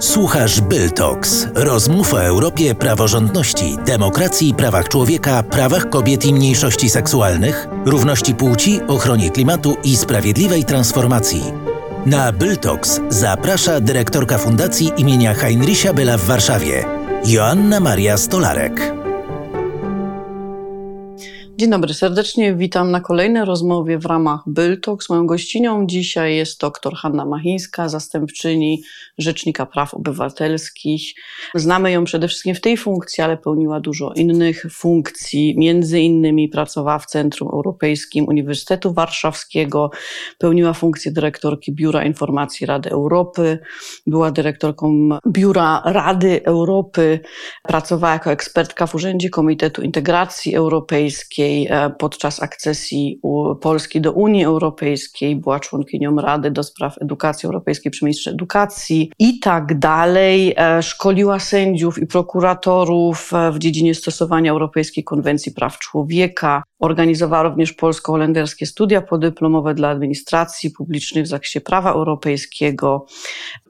Słuchasz Byltox. Rozmów o Europie, praworządności, demokracji, prawach człowieka, prawach kobiet i mniejszości seksualnych, równości płci, ochronie klimatu i sprawiedliwej transformacji. Na Byltox zaprasza dyrektorka Fundacji imienia Heinricha Byla w Warszawie, Joanna Maria Stolarek. Dzień dobry, serdecznie witam na kolejnej rozmowie w ramach Byltox. Moją gościnią dzisiaj jest dr Hanna Machińska, zastępczyni Rzecznika Praw Obywatelskich. Znamy ją przede wszystkim w tej funkcji, ale pełniła dużo innych funkcji. Między innymi pracowała w Centrum Europejskim Uniwersytetu Warszawskiego, pełniła funkcję dyrektorki Biura Informacji Rady Europy, była dyrektorką Biura Rady Europy, pracowała jako ekspertka w Urzędzie Komitetu Integracji Europejskiej, E, podczas akcesji Polski do Unii Europejskiej, była członkinią Rady do Spraw Edukacji Europejskiej przy ministrze edukacji i tak dalej. E, szkoliła sędziów i prokuratorów e, w dziedzinie stosowania Europejskiej Konwencji Praw Człowieka. Organizowała również polsko-holenderskie studia podyplomowe dla administracji publicznej w zakresie prawa europejskiego.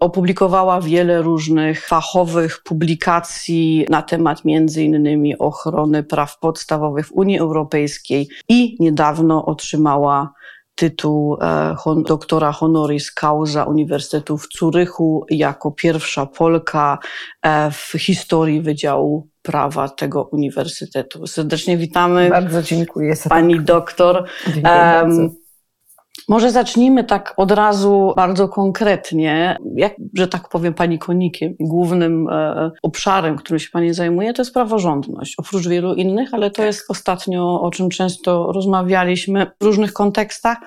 Opublikowała wiele różnych fachowych publikacji na temat innymi ochrony praw podstawowych w Unii Europejskiej i niedawno otrzymała tytuł e, hon, doktora honoris causa Uniwersytetu w Curychu jako pierwsza Polka e, w historii Wydziału Prawa tego Uniwersytetu. Serdecznie witamy. Bardzo dziękuję. Pani doktor. Dziękuję um, może zacznijmy tak od razu bardzo konkretnie. Jak, że tak powiem, pani konikiem i głównym e, obszarem, którym się pani zajmuje, to jest praworządność. Oprócz wielu innych, ale to jest ostatnio, o czym często rozmawialiśmy w różnych kontekstach.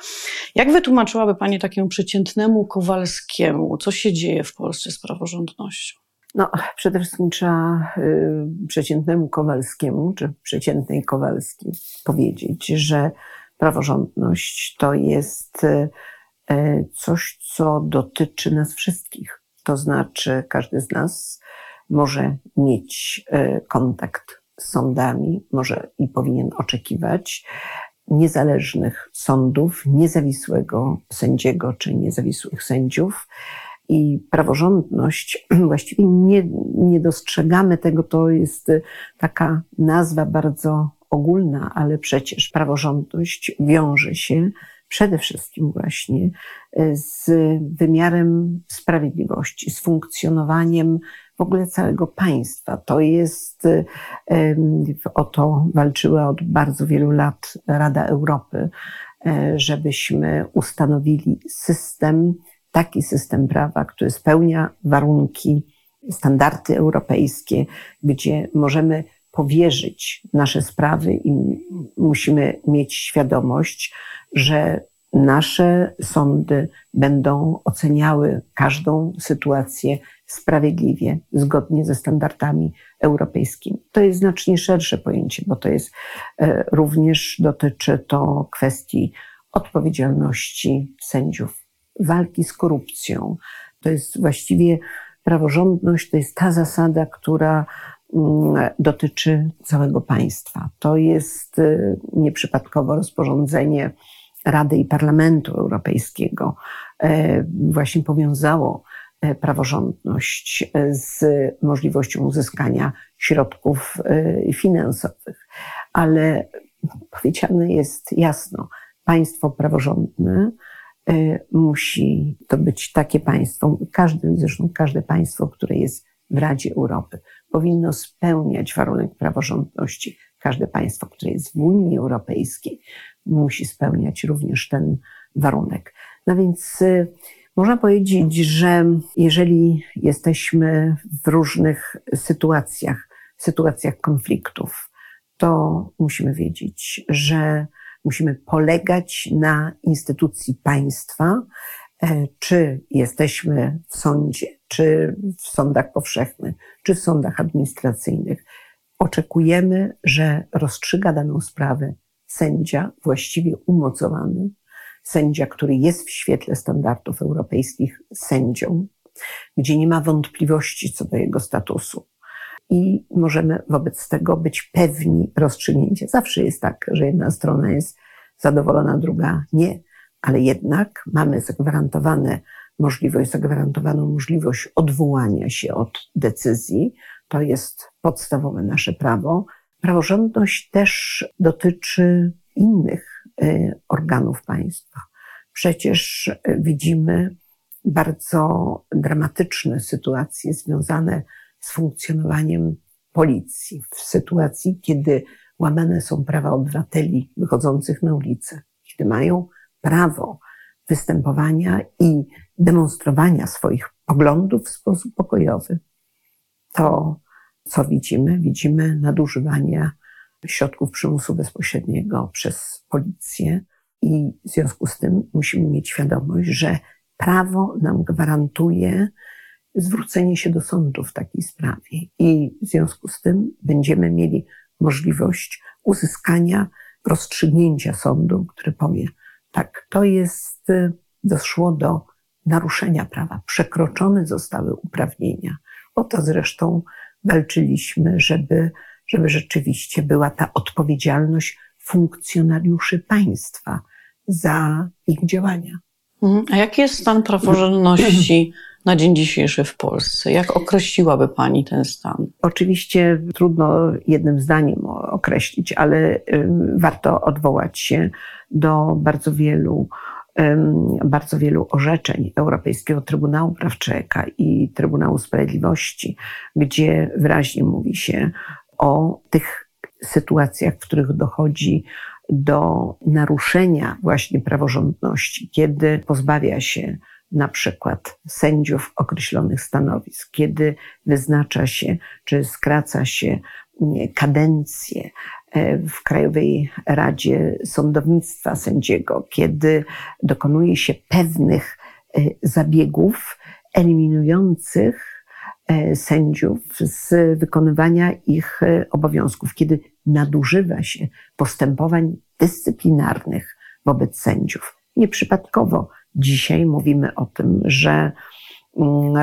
Jak wytłumaczyłaby pani takiemu przeciętnemu Kowalskiemu, co się dzieje w Polsce z praworządnością? No, przede wszystkim trzeba y, przeciętnemu Kowalskiemu, czy przeciętnej Kowalskiej powiedzieć, że praworządność to jest y, y, coś, co dotyczy nas wszystkich. To znaczy, każdy z nas może mieć kontakt z sądami, może i powinien oczekiwać niezależnych sądów, niezawisłego sędziego czy niezawisłych sędziów i praworządność, właściwie nie, nie dostrzegamy tego, to jest taka nazwa bardzo ogólna, ale przecież praworządność wiąże się przede wszystkim właśnie z wymiarem sprawiedliwości, z funkcjonowaniem w ogóle całego państwa. To jest, o to walczyła od bardzo wielu lat Rada Europy, e, żebyśmy ustanowili system taki system prawa, który spełnia warunki, standardy europejskie, gdzie możemy powierzyć nasze sprawy i musimy mieć świadomość, że nasze sądy będą oceniały każdą sytuację sprawiedliwie, zgodnie ze standardami europejskimi. To jest znacznie szersze pojęcie, bo to jest e, również dotyczy to kwestii odpowiedzialności sędziów walki z korupcją. To jest właściwie praworządność, to jest ta zasada, która mm, dotyczy całego państwa. To jest y, nieprzypadkowo rozporządzenie Rady i Parlamentu Europejskiego. E, właśnie powiązało e, praworządność e, z możliwością uzyskania środków finansowych. Ale powiedziane jest jasno, państwo praworządne musi to być takie państwo, każde, zresztą każde państwo, które jest w Radzie Europy, powinno spełniać warunek praworządności. Każde państwo, które jest w Unii Europejskiej, musi spełniać również ten warunek. No więc e, można powiedzieć, że jeżeli jesteśmy w różnych sytuacjach, sytuacjach konfliktów, to musimy wiedzieć, że Musimy polegać na instytucji państwa, e, czy jesteśmy w sądzie, czy w sądach powszechnych, czy w sądach administracyjnych. Oczekujemy, że rozstrzyga daną sprawę sędzia właściwie umocowany, sędzia, który jest w świetle standardów europejskich sędzią, gdzie nie ma wątpliwości co do jego statusu i możemy wobec tego być pewni rozstrzygnięcia. Zawsze jest tak, że jedna strona jest zadowolona, druga nie, ale jednak mamy zagwarantowane możliwość, zagwarantowaną możliwość odwołania się od decyzji. To jest podstawowe nasze prawo. Praworządność też dotyczy innych y, organów państwa. Przecież y, widzimy bardzo dramatyczne sytuacje związane z funkcjonowaniem policji w sytuacji, kiedy łamane są prawa obywateli wychodzących na ulicę, kiedy mają prawo występowania i demonstrowania swoich poglądów w sposób pokojowy. To, co widzimy, widzimy nadużywanie środków przymusu bezpośredniego przez policję i w związku z tym musimy mieć świadomość, że prawo nam gwarantuje zwrócenie się do sądu w takiej sprawie i w związku z tym będziemy mieli możliwość uzyskania rozstrzygnięcia sądu, który powie, tak, to jest, doszło do naruszenia prawa, przekroczone zostały uprawnienia. O to zresztą walczyliśmy, żeby, żeby rzeczywiście była ta odpowiedzialność funkcjonariuszy państwa za ich działania. Mhm. A jaki jest stan praworządności na dzień dzisiejszy w Polsce? Jak określiłaby Pani ten stan? Oczywiście trudno jednym zdaniem określić, ale warto odwołać się do bardzo wielu bardzo wielu orzeczeń Europejskiego Trybunału Praw Człowieka i Trybunału Sprawiedliwości, gdzie wyraźnie mówi się o tych sytuacjach, w których dochodzi do naruszenia właśnie praworządności, kiedy pozbawia się na przykład sędziów określonych stanowisk, kiedy wyznacza się czy skraca się kadencje e, w Krajowej Radzie Sądownictwa Sędziego, kiedy dokonuje się pewnych e, zabiegów eliminujących e, sędziów z wykonywania ich obowiązków, kiedy nadużywa się postępowań dyscyplinarnych wobec sędziów. Nieprzypadkowo dzisiaj mówimy o tym, że mm,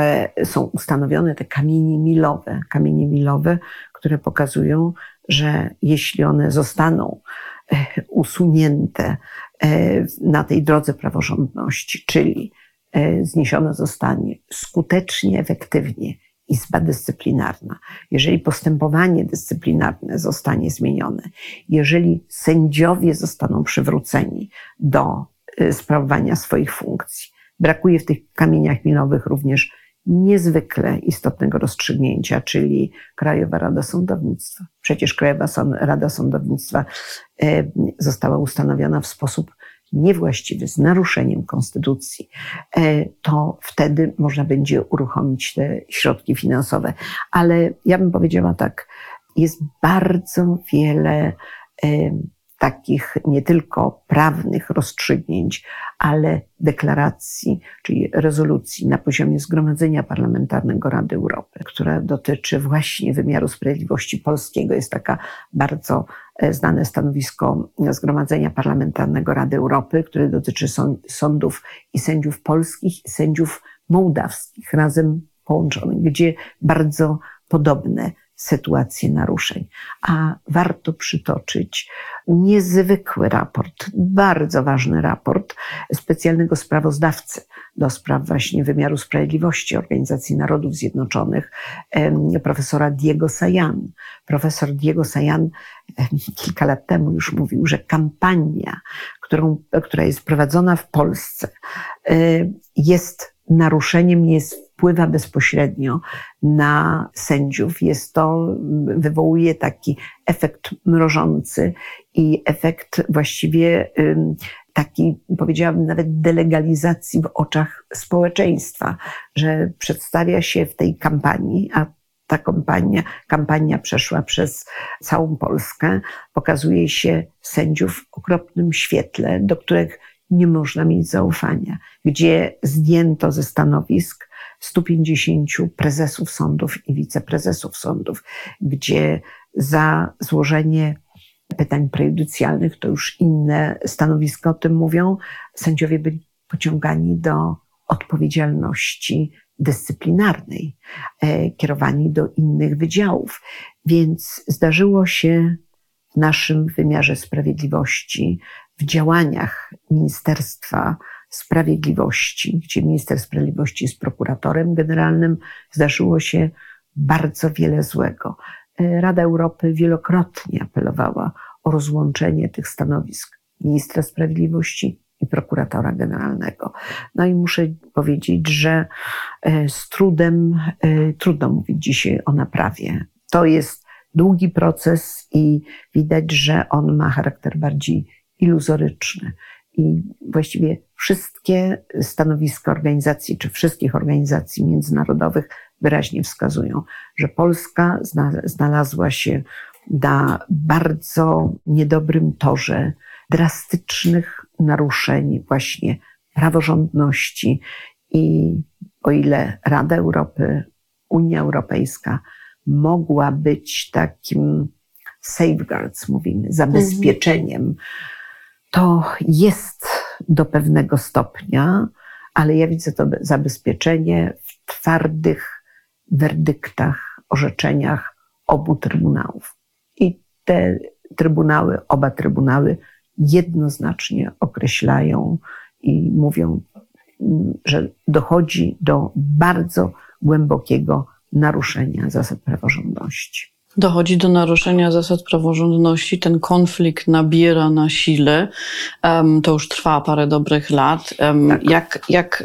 są ustanowione te kamienie milowe, kamienie milowe, które pokazują, że jeśli one zostaną e, usunięte e, na tej drodze praworządności, czyli e, zniesione zostanie skutecznie, efektywnie Izba Dyscyplinarna, jeżeli postępowanie dyscyplinarne zostanie zmienione, jeżeli sędziowie zostaną przywróceni do sprawowania swoich funkcji, brakuje w tych kamieniach milowych również niezwykle istotnego rozstrzygnięcia, czyli Krajowa Rada Sądownictwa. Przecież Krajowa Rada Sądownictwa e, została ustanowiona w sposób niewłaściwy, z naruszeniem konstytucji, e, to wtedy można będzie uruchomić te środki finansowe. Ale ja bym powiedziała tak, jest bardzo wiele takich nie tylko prawnych rozstrzygnięć, ale deklaracji, czyli rezolucji na poziomie Zgromadzenia Parlamentarnego Rady Europy, która dotyczy właśnie wymiaru sprawiedliwości polskiego. Jest taka bardzo e, znane stanowisko Zgromadzenia Parlamentarnego Rady Europy, które dotyczy sądów i sędziów polskich i sędziów mołdawskich razem połączonych, gdzie bardzo podobne sytuacje naruszeń. A warto przytoczyć niezwykły raport, bardzo ważny raport specjalnego sprawozdawcy do spraw właśnie wymiaru sprawiedliwości Organizacji Narodów Zjednoczonych, profesora Diego Sayan. Profesor Diego Sayan kilka lat temu już mówił, że kampania, którą, która jest prowadzona w Polsce, jest naruszeniem, jest wpływa bezpośrednio na sędziów. Jest to, wywołuje taki efekt mrożący i efekt właściwie taki, powiedziałabym, nawet delegalizacji w oczach społeczeństwa, że przedstawia się w tej kampanii, a ta kampania, kampania przeszła przez całą Polskę, pokazuje się sędziów w okropnym świetle, do których nie można mieć zaufania, gdzie zdjęto ze stanowisk 150 prezesów sądów i wiceprezesów sądów, gdzie za złożenie pytań prejudycjalnych, to już inne stanowiska o tym mówią, sędziowie byli pociągani do odpowiedzialności dyscyplinarnej, e, kierowani do innych wydziałów. Więc zdarzyło się w naszym wymiarze sprawiedliwości, w działaniach Ministerstwa Sprawiedliwości, gdzie minister sprawiedliwości jest prokuratorem generalnym, zdarzyło się bardzo wiele złego. Rada Europy wielokrotnie apelowała o rozłączenie tych stanowisk ministra sprawiedliwości i prokuratora generalnego. No i muszę powiedzieć, że e, z trudem, e, trudno mówić dzisiaj o naprawie. To jest długi proces i widać, że on ma charakter bardziej iluzoryczny. I właściwie wszystkie stanowiska organizacji, czy wszystkich organizacji międzynarodowych wyraźnie wskazują, że Polska znalazła się na bardzo niedobrym torze drastycznych naruszeń właśnie praworządności i o ile Rada Europy, Unia Europejska mogła być takim safeguards, mówimy, zabezpieczeniem, to jest do pewnego stopnia, ale ja widzę to zabezpieczenie w twardych werdyktach, orzeczeniach obu trybunałów. I te trybunały, oba trybunały jednoznacznie określają i mówią, że dochodzi do bardzo głębokiego naruszenia zasad praworządności dochodzi do naruszenia zasad praworządności, ten konflikt nabiera na sile. To już trwa parę dobrych lat. Tak. Jak, jak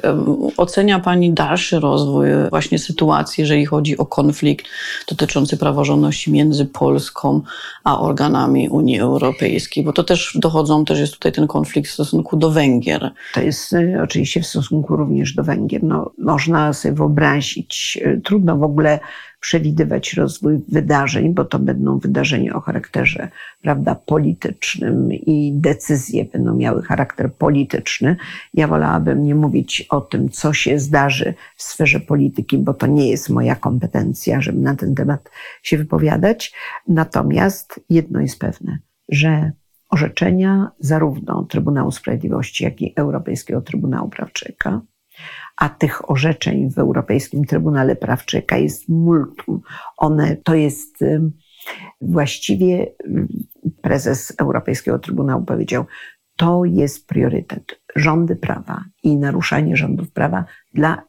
ocenia Pani dalszy rozwój właśnie sytuacji, jeżeli chodzi o konflikt dotyczący praworządności między Polską a organami Unii Europejskiej? Bo to też dochodzą, też jest tutaj ten konflikt w stosunku do Węgier. To jest y, oczywiście w stosunku również do Węgier. No, można sobie wyobrazić, y, trudno w ogóle przewidywać rozwój wydarzeń, bo to będą wydarzenia o charakterze prawda, politycznym i decyzje będą miały charakter polityczny. Ja wolałabym nie mówić o tym, co się zdarzy w sferze polityki, bo to nie jest moja kompetencja, żeby na ten temat się wypowiadać. Natomiast jedno jest pewne, że orzeczenia zarówno Trybunału Sprawiedliwości, jak i Europejskiego Trybunału Praw Człowieka a tych orzeczeń w Europejskim Trybunale Praw Człowieka jest multum. One to jest właściwie prezes Europejskiego Trybunału powiedział, to jest priorytet. Rządy prawa i naruszanie rządów prawa dla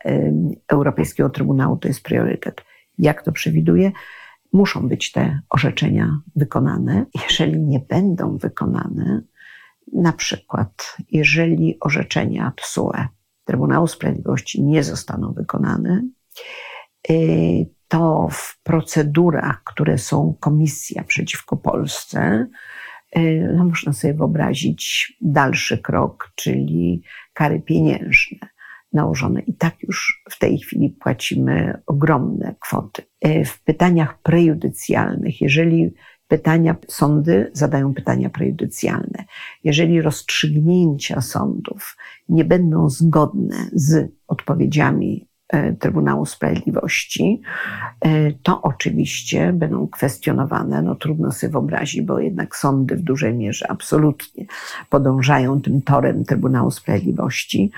Europejskiego Trybunału to jest priorytet. Jak to przewiduje? Muszą być te orzeczenia wykonane. Jeżeli nie będą wykonane, na przykład, jeżeli orzeczenia TSUE Trybunału Sprawiedliwości nie zostaną wykonane, y, to w procedurach, które są komisja przeciwko Polsce, y, no można sobie wyobrazić dalszy krok, czyli kary pieniężne nałożone. I tak już w tej chwili płacimy ogromne kwoty. Y, w pytaniach prejudycjalnych, jeżeli pytania, sądy zadają pytania prejudycjalne. Jeżeli rozstrzygnięcia sądów nie będą zgodne z odpowiedziami e, Trybunału Sprawiedliwości, e, to oczywiście będą kwestionowane. No trudno sobie wyobrazić, bo jednak sądy w dużej mierze absolutnie podążają tym torem Trybunału Sprawiedliwości.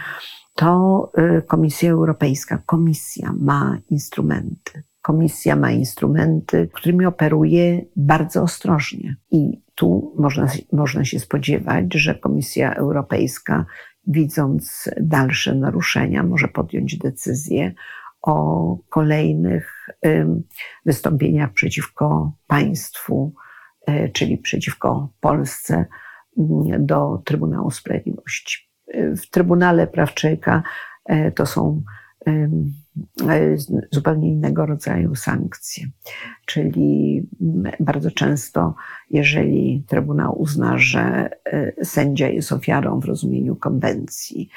To e, Komisja Europejska, komisja ma instrumenty Komisja ma instrumenty, którymi operuje bardzo ostrożnie. I tu można, można się spodziewać, że Komisja Europejska, widząc dalsze naruszenia, może podjąć decyzję o kolejnych wystąpieniach przeciwko państwu, e, czyli przeciwko Polsce do Trybunału Sprawiedliwości. W Trybunale Praw Człowieka e, to są E, zupełnie innego rodzaju sankcje. Czyli bardzo często, jeżeli Trybunał uzna, że e, sędzia jest ofiarą w rozumieniu konwencji,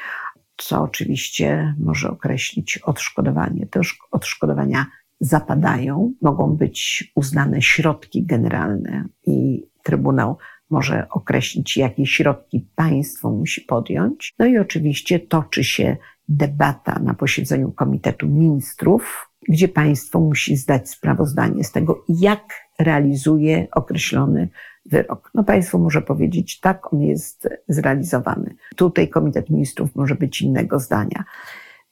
co oczywiście może określić odszkodowanie. Te odszkodowania zapadają, mogą być uznane środki generalne i Trybunał może określić, jakie środki państwo musi podjąć. No i oczywiście toczy się debata na posiedzeniu Komitetu Ministrów, gdzie państwo musi zdać sprawozdanie z tego, jak realizuje określony wyrok. No państwo może powiedzieć, tak, on jest zrealizowany. Tutaj Komitet Ministrów może być innego zdania.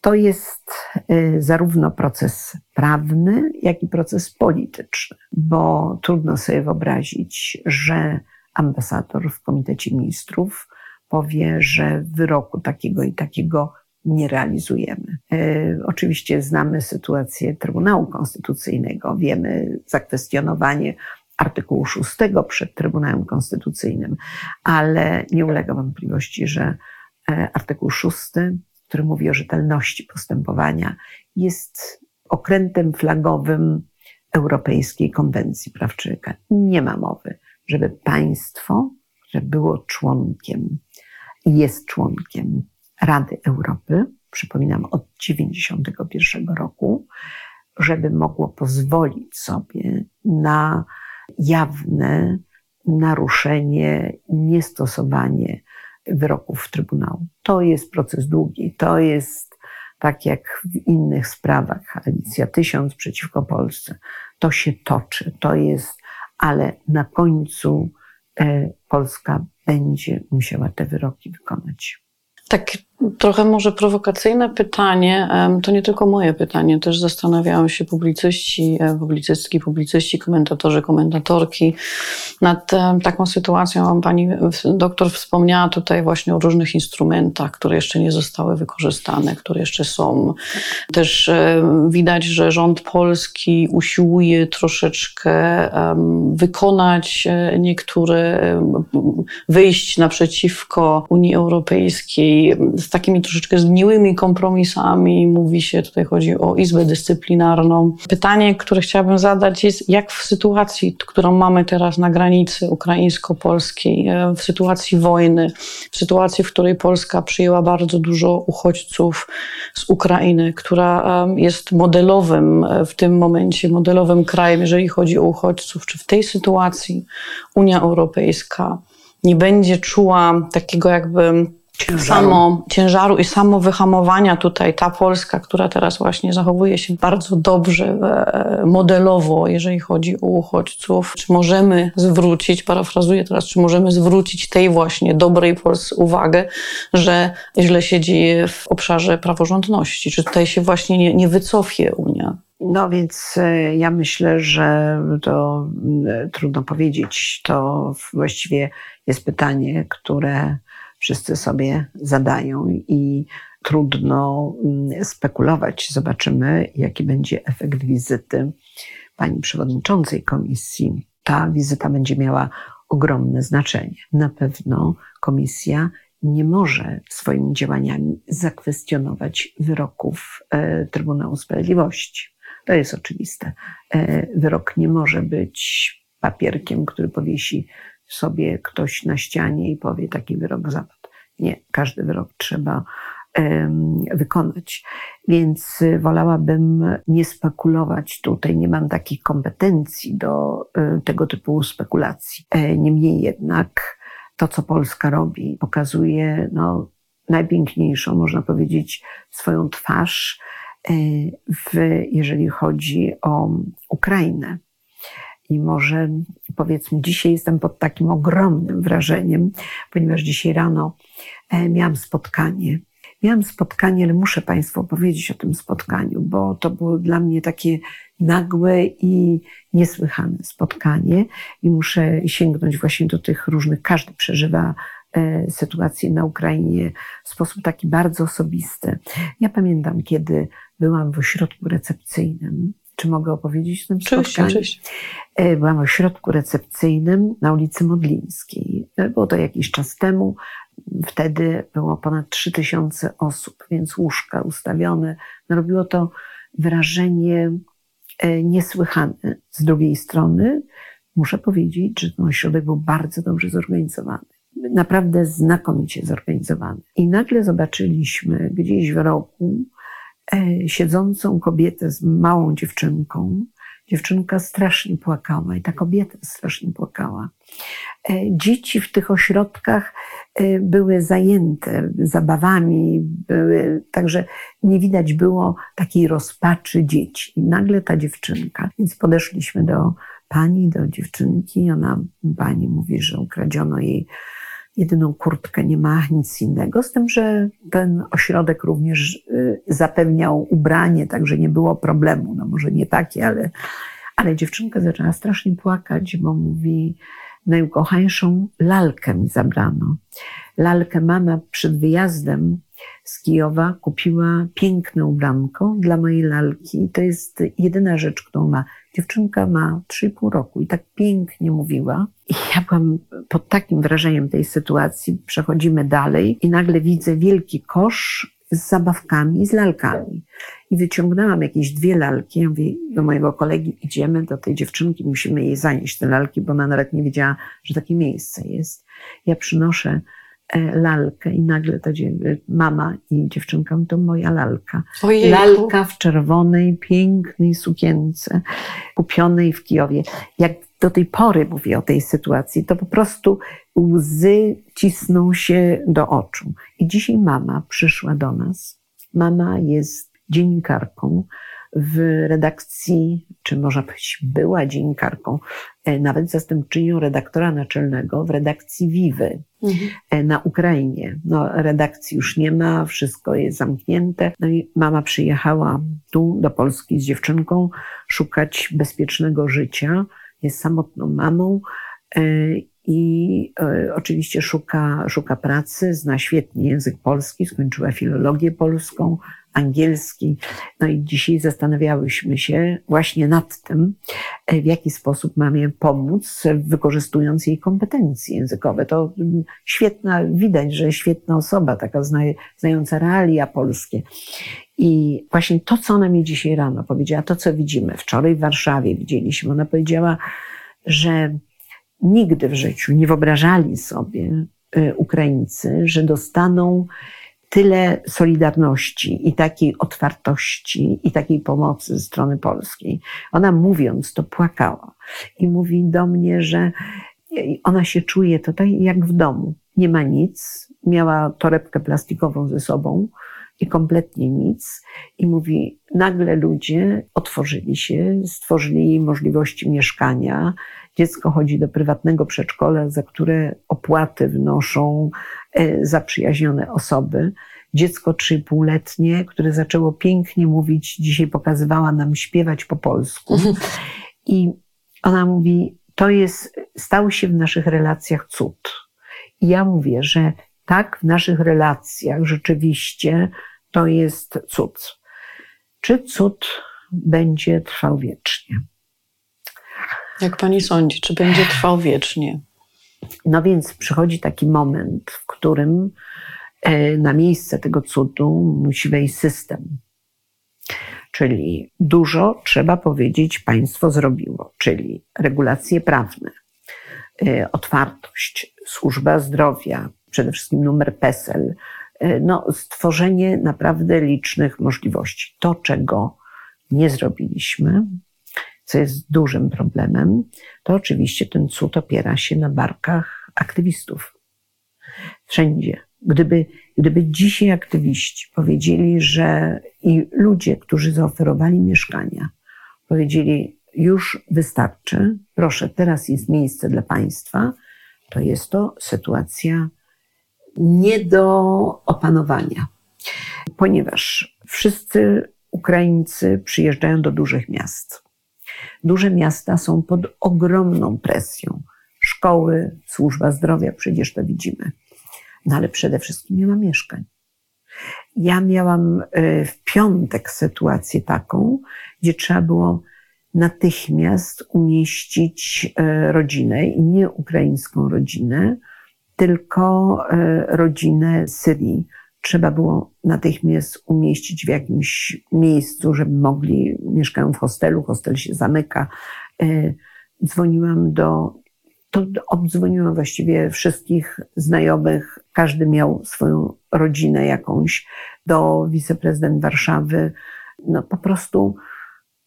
To jest y, zarówno proces prawny, jak i proces polityczny, bo trudno sobie wyobrazić, że ambasador w Komitecie Ministrów powie, że wyroku takiego i takiego nie realizujemy. E, oczywiście znamy sytuację Trybunału Konstytucyjnego, wiemy zakwestionowanie artykułu 6 przed Trybunałem Konstytucyjnym, ale nie ulega wątpliwości, że e, artykuł 6, który mówi o rzetelności postępowania, jest okrętem flagowym Europejskiej Konwencji Praw Człowieka. Nie ma mowy, żeby państwo, które było członkiem jest członkiem Rady Europy, przypominam od 1991 roku, żeby mogło pozwolić sobie na jawne naruszenie, niestosowanie wyroków Trybunału. To jest proces długi, to jest tak jak w innych sprawach, Alicja Tysiąc przeciwko Polsce. To się toczy, to jest, ale na końcu e, Polska będzie musiała te wyroki wykonać. Tak Trochę może prowokacyjne pytanie, to nie tylko moje pytanie, też zastanawiają się publicyści, e, publicystki, publicyści, komentatorzy, komentatorki nad taką sytuacją. Pani doktor wspomniała tutaj właśnie o różnych instrumentach, które jeszcze nie zostały wykorzystane, które jeszcze są. Też widać, że rząd polski usiłuje troszeczkę wykonać e, niektóre, wyjść naprzeciwko Unii Europejskiej z takimi troszeczkę zgniłymi kompromisami. Mówi się, tutaj chodzi o Izbę Dyscyplinarną. Pytanie, które chciałabym zadać jest, jak w sytuacji, którą mamy teraz na granicy ukraińsko-polskiej, e, w sytuacji wojny, w sytuacji, w której Polska przyjęła bardzo dużo uchodźców z Ukrainy, która jest modelowym e, w tym momencie, modelowym krajem, jeżeli chodzi o uchodźców, czy w tej sytuacji Unia Europejska nie będzie czuła takiego jakby ciężaru. samo ciężaru i samo wyhamowania tutaj ta Polska, która teraz właśnie zachowuje się bardzo dobrze, e, modelowo, jeżeli chodzi o uchodźców. Czy możemy zwrócić, parafrazuję teraz, czy możemy zwrócić tej właśnie dobrej Polsce uwagę, że źle się dzieje w obszarze praworządności? Czy tutaj się właśnie nie, nie wycofie Unia? No więc e, ja myślę, że to e, trudno powiedzieć. To właściwie jest pytanie, które wszyscy sobie zadają i trudno mm, spekulować. Zobaczymy, jaki będzie efekt wizyty pani przewodniczącej komisji. Ta wizyta będzie miała ogromne znaczenie. Na pewno komisja nie może swoimi działaniami zakwestionować wyroków e, Trybunału Sprawiedliwości. To jest oczywiste. E, wyrok nie może być papierkiem, który powiesi sobie ktoś na ścianie i powie, taki wyrok zapadł. Nie, każdy wyrok trzeba wykonać. Więc wolałabym nie spekulować tutaj, nie mam takich kompetencji do e, tego typu spekulacji. E, niemniej jednak to, co Polska robi, pokazuje no, najpiękniejszą, można powiedzieć, swoją twarz, e, w, jeżeli chodzi o Ukrainę. I może powiedzmy, dzisiaj jestem pod takim ogromnym wrażeniem, ponieważ dzisiaj rano e, miałam spotkanie. Miałam spotkanie, ale muszę Państwu opowiedzieć o tym spotkaniu, bo to było dla mnie takie nagłe i niesłychane spotkanie i muszę sięgnąć właśnie do tych różnych, każdy przeżywa e, sytuację na Ukrainie w sposób taki bardzo osobisty. Ja pamiętam, kiedy byłam w ośrodku recepcyjnym czy mogę opowiedzieć o tym spotkaniu? Oczywiście. E, byłam w ośrodku recepcyjnym na ulicy Modlińskiej. E, było to jakiś czas temu. Wtedy było ponad 3000 osób, więc łóżka ustawione. No, robiło to wrażenie e, niesłychane. Z drugiej strony muszę powiedzieć, że ten ośrodek był bardzo dobrze zorganizowany. Naprawdę znakomicie zorganizowany. I nagle zobaczyliśmy gdzieś w roku siedzącą kobietę z małą dziewczynką. Dziewczynka strasznie płakała i ta kobieta strasznie płakała. E, dzieci w tych ośrodkach e, były zajęte zabawami, były, także nie widać było takiej rozpaczy dzieci. I nagle ta dziewczynka, więc podeszliśmy do pani, do dziewczynki, ona, pani mówi, że ukradziono jej jedyną kurtkę, nie ma nic innego. Z tym, że ten ośrodek również y, zapewniał ubranie, także nie było problemu. No może nie takie, ale, ale dziewczynka zaczęła strasznie płakać, bo mówi, najukochańszą lalkę mi zabrano. Lalkę mama przed wyjazdem z Kijowa kupiła piękne ubranko dla mojej lalki. I to jest jedyna rzecz, którą ma. Dziewczynka ma 3,5 roku i tak pięknie mówiła. I ja byłam pod takim wrażeniem tej sytuacji. Przechodzimy dalej i nagle widzę wielki kosz z zabawkami z lalkami. I wyciągnęłam jakieś dwie lalki. Ja mówię do mojego kolegi, idziemy do tej dziewczynki, musimy jej zanieść te lalki, bo ona nawet nie wiedziała, że takie miejsce jest. Ja przynoszę lalkę i nagle ta mama i dziewczynka, to moja lalka. Ojejku. Lalka w czerwonej, pięknej sukience, kupionej w Kijowie. Jak do tej pory mówię o tej sytuacji, to po prostu łzy cisną się do oczu. I dzisiaj mama przyszła do nas. Mama jest dziennikarką w redakcji, czy może być była dziennikarką, e, nawet zastępczynią redaktora naczelnego w redakcji Wiwy mhm. E, na Ukrainie. No, redakcji już nie ma, wszystko jest zamknięte. No i mama przyjechała tu do Polski z dziewczynką szukać bezpiecznego życia. Jest samotną mamą e, i oczywiście szuka, szuka pracy, zna świetnie język polski, skończyła filologię polską, angielski. No i dzisiaj zastanawiałyśmy się właśnie nad tym, e, w jaki sposób mamy pomóc, wykorzystując jej kompetencje językowe. To mm, świetna, widać, że świetna osoba, taka znająca realia polskie. I właśnie to, co ona mi dzisiaj rano powiedziała, to, co widzimy, wczoraj w Warszawie widzieliśmy, ona powiedziała, że nigdy w życiu nie wyobrażali sobie e, Ukraińcy, że dostaną tyle solidarności i takiej otwartości i takiej pomocy ze strony polskiej. Ona mówiąc to płakała i mówi do mnie, że ona się czuje tutaj jak w domu. Nie ma nic. Miała torebkę plastikową ze sobą i kompletnie nic. I mówi, nagle ludzie otworzyli się, stworzyli możliwości mieszkania. Dziecko chodzi do prywatnego przedszkola, za które opłaty wnoszą zaprzyjaźnione osoby. Dziecko trzypółletnie, które zaczęło pięknie mówić, dzisiaj pokazywała nam śpiewać po polsku. I ona mówi, to jest, stał się w naszych relacjach cud. I ja mówię, że tak, w naszych relacjach rzeczywiście to jest cud. Czy cud będzie trwał wiecznie? Jak pani sądzi, czy będzie trwał wiecznie? No więc przychodzi taki moment, w którym e, na miejsce tego cudu musi wejść system. Czyli dużo, trzeba powiedzieć, państwo zrobiło, czyli regulacje prawne, e, otwartość, służba zdrowia, przede wszystkim numer PESEL, e, no, stworzenie naprawdę licznych możliwości. To, czego nie zrobiliśmy, co jest dużym problemem, to oczywiście ten cud opiera się na barkach aktywistów. Wszędzie. Gdyby, gdyby dzisiaj aktywiści powiedzieli, że i ludzie, którzy zaoferowali mieszkania, powiedzieli, już wystarczy, proszę, teraz jest miejsce dla państwa, to jest to sytuacja nie do opanowania. Ponieważ wszyscy Ukraińcy przyjeżdżają do dużych miast. Duże miasta są pod ogromną presją. Szkoły, służba zdrowia, przecież to widzimy. No ale przede wszystkim nie ma mieszkań. Ja miałam e, w piątek sytuację taką, gdzie trzeba było natychmiast umieścić e, rodzinę i nie ukraińską rodzinę, tylko e, rodzinę Syrii trzeba było natychmiast umieścić w jakimś miejscu, żeby mogli, mieszkają w hostelu, hostel się zamyka. E, dzwoniłam do, to obdzwoniłam właściwie wszystkich znajomych, każdy miał swoją rodzinę jakąś, do wiceprezydent Warszawy. No po prostu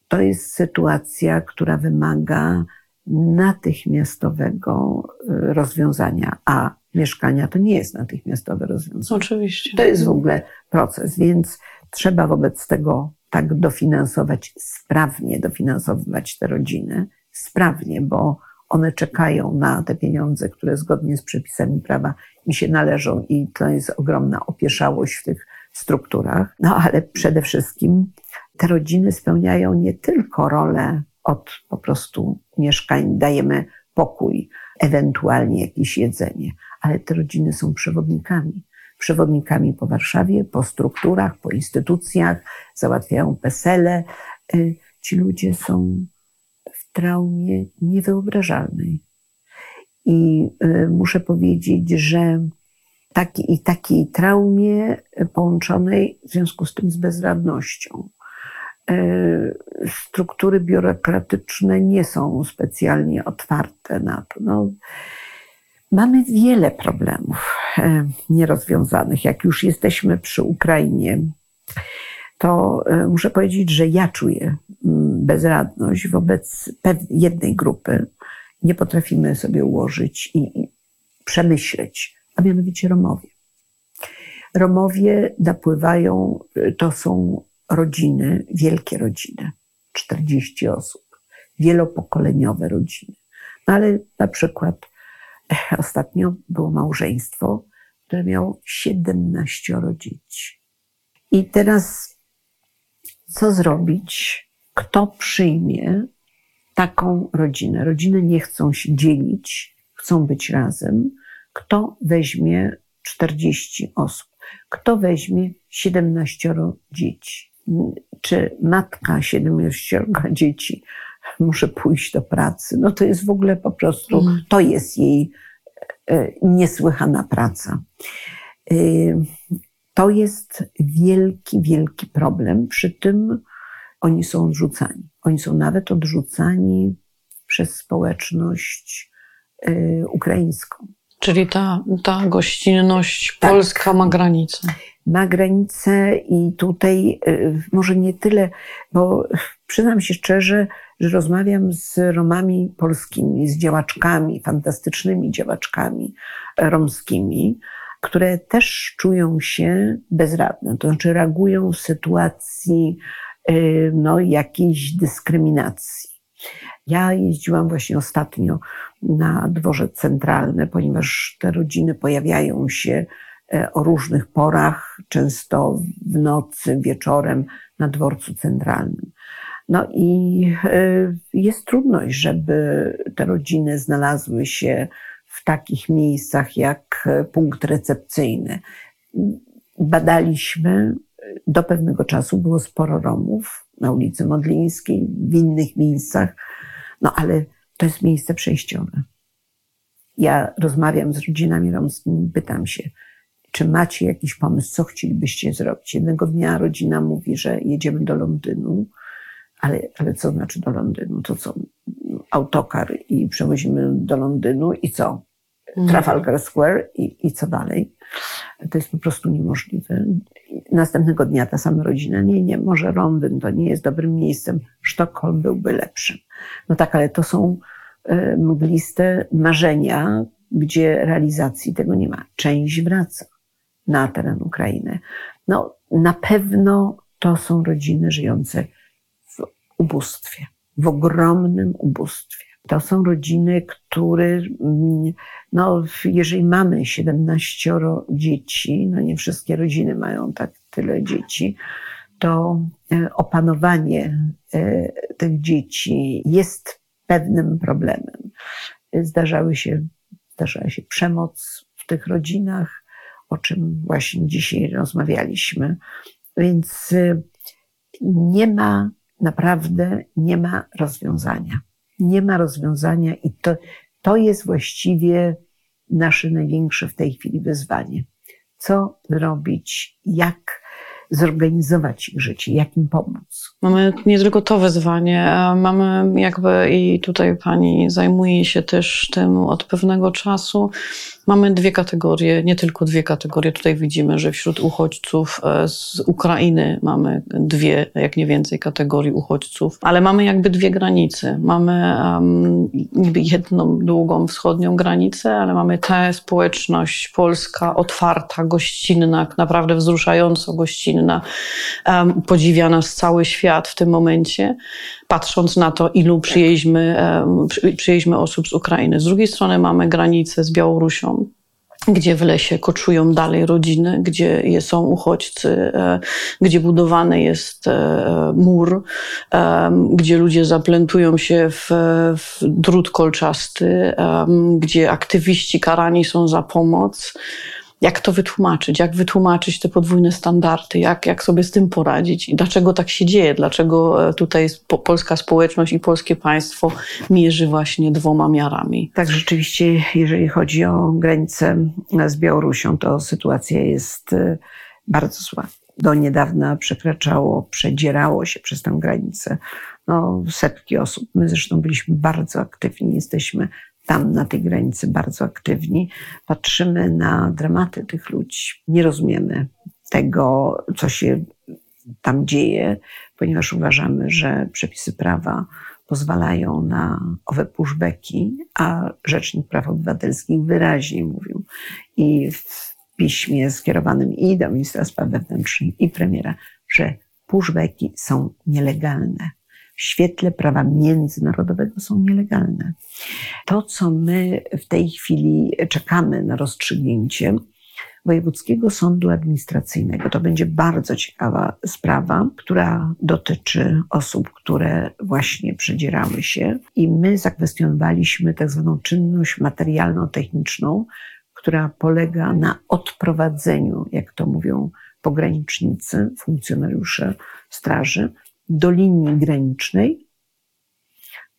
to jest sytuacja, która wymaga natychmiastowego e, rozwiązania, a mieszkania to nie jest natychmiastowe rozwiązanie. Oczywiście. To jest w ogóle proces, więc trzeba wobec tego tak dofinansować, sprawnie dofinansowywać te rodziny, sprawnie, bo one czekają na te pieniądze, które zgodnie z przepisami prawa im się należą i to jest ogromna opieszałość w tych strukturach. No ale przede wszystkim te rodziny spełniają nie tylko rolę od po prostu mieszkań, dajemy pokój, ewentualnie jakieś jedzenie. Ale te rodziny są przewodnikami. Przewodnikami po Warszawie, po strukturach, po instytucjach, załatwiają pesele. Y, ci ludzie są w traumie niewyobrażalnej. I y, muszę powiedzieć, że taki, i takiej traumie połączonej w związku z tym z bezradnością. E, struktury biurokratyczne nie są specjalnie otwarte na to. No, mamy wiele problemów e, nierozwiązanych. Jak już jesteśmy przy Ukrainie, to e, muszę powiedzieć, że ja czuję mm, bezradność wobec jednej grupy. Nie potrafimy sobie ułożyć i przemyśleć, a mianowicie Romowie. Romowie napływają, to są rodziny, wielkie rodziny, 40 osób, wielopokoleniowe rodziny. No ale na przykład ostatnio było małżeństwo, które miało 17 dzieci. I teraz co zrobić? Kto przyjmie taką rodzinę? Rodziny nie chcą się dzielić, chcą być razem. Kto weźmie 40 osób? Kto weźmie 17 dzieci? Czy matka siedmiorga dzieci muszę pójść do pracy. No to jest w ogóle po prostu, mhm. to jest jej e, niesłychana praca. E, to jest wielki, wielki problem. Przy tym oni są odrzucani. Oni są nawet odrzucani przez społeczność e, ukraińską. Czyli ta, ta gościnność tak. polska ma granicę ma granicę i tutaj y, może nie tyle, bo przyznam się szczerze, że rozmawiam z Romami polskimi, z działaczkami, fantastycznymi działaczkami romskimi, które też czują się bezradne, to znaczy reagują w sytuacji y, no, jakiejś dyskryminacji. Ja jeździłam właśnie ostatnio na dworze centralne, ponieważ te rodziny pojawiają się E, o różnych porach, często w nocy, wieczorem na dworcu centralnym. No i e, jest trudność, żeby te rodziny znalazły się w takich miejscach jak punkt recepcyjny. Badaliśmy, do pewnego czasu było sporo Romów na ulicy Modlińskiej, w innych miejscach, no ale to jest miejsce przejściowe. Ja rozmawiam z rodzinami romskimi, pytam się, czy macie jakiś pomysł, co chcielibyście zrobić? Jednego dnia rodzina mówi, że jedziemy do Londynu, ale, ale co znaczy do Londynu? To co? Autokar i przewozimy do Londynu i co? Mhm. Trafalgar Square i, i co dalej? To jest po prostu niemożliwe. Następnego dnia ta sama rodzina, nie, nie, może Londyn to nie jest dobrym miejscem, Sztokholm byłby lepszym. No tak, ale to są e, mgliste marzenia, gdzie realizacji tego nie ma. Część wraca na teren Ukrainy. No, na pewno to są rodziny żyjące w ubóstwie, w ogromnym ubóstwie. To są rodziny, które, no, jeżeli mamy 17 dzieci, no nie wszystkie rodziny mają tak tyle dzieci, to e, opanowanie e, tych dzieci jest pewnym problemem. Zdarzały się, zdarzała się przemoc w tych rodzinach, o czym właśnie dzisiaj rozmawialiśmy. Więc y, nie ma, naprawdę nie ma rozwiązania. Nie ma rozwiązania i to, to jest właściwie nasze największe w tej chwili wyzwanie. Co zrobić, jak zorganizować ich życie, jak im pomóc. Mamy nie tylko to wyzwanie, mamy jakby i tutaj pani zajmuje się też tym od pewnego czasu, Mamy dwie kategorie, nie tylko dwie kategorie. Tutaj widzimy, że wśród uchodźców e, z Ukrainy mamy dwie, jak nie więcej, kategorii uchodźców, ale mamy jakby dwie granice. Mamy um, jedną długą wschodnią granicę, ale mamy tę społeczność polska otwarta, gościnna, naprawdę wzruszająco gościnna, um, podziwiana z cały świat w tym momencie patrząc na to, ilu przyjeźdźmy, przyjeźdźmy osób z Ukrainy. Z drugiej strony mamy granicę z Białorusią, gdzie w lesie koczują dalej rodziny, gdzie są uchodźcy, e, gdzie budowany jest e, mur, gdzie ludzie zaplentują się w, w drut kolczasty, gdzie aktywiści karani są za pomoc jak to wytłumaczyć, jak wytłumaczyć te podwójne standardy, jak, jak sobie z tym poradzić i dlaczego tak się dzieje, dlaczego e, tutaj polska społeczność i polskie państwo mierzy właśnie dwoma miarami. Tak, rzeczywiście, jeżeli chodzi o granicę z Białorusią, to sytuacja jest e, bardzo zła. Do niedawna przekraczało, przedzierało się przez tę granicę no, setki osób. My zresztą byliśmy bardzo aktywni, jesteśmy tam na tej granicy bardzo aktywni. Patrzymy na dramaty tych ludzi. Nie rozumiemy tego, co się tam dzieje, ponieważ uważamy, że przepisy prawa pozwalają na owe pushbacki, a Rzecznik Praw Obywatelskich wyraźnie mówił i w piśmie skierowanym i do ministra spraw wewnętrznych, i premiera, że pushbacki są nielegalne w świetle prawa międzynarodowego są nielegalne. To, co my w tej chwili czekamy na rozstrzygnięcie Wojewódzkiego Sądu Administracyjnego, to będzie bardzo ciekawa sprawa, która dotyczy osób, które właśnie przedzierały się i my zakwestionowaliśmy tak zwaną czynność materialno-techniczną, która polega na odprowadzeniu, jak to mówią pogranicznicy, funkcjonariusze straży, do linii granicznej,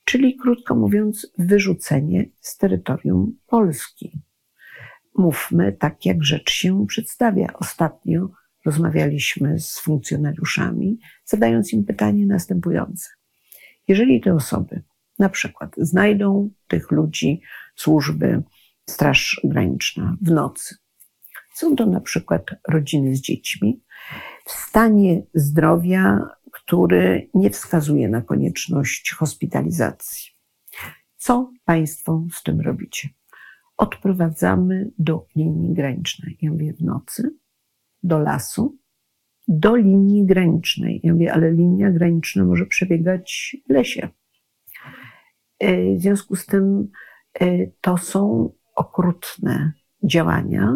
czyli krótko mówiąc, wyrzucenie z terytorium Polski. Mówmy tak, jak rzecz się przedstawia. Ostatnio rozmawialiśmy z funkcjonariuszami, zadając im pytanie następujące. Jeżeli te osoby na przykład znajdą tych ludzi służby Straż Graniczna w nocy, są to na przykład rodziny z dziećmi, w stanie zdrowia który nie wskazuje na konieczność hospitalizacji. Co Państwo z tym robicie? Odprowadzamy do linii granicznej. Ja mówię w nocy, do lasu, do linii granicznej. Ja mówię, ale linia graniczna może przebiegać w lesie. E, w związku z tym e, to są okrutne działania,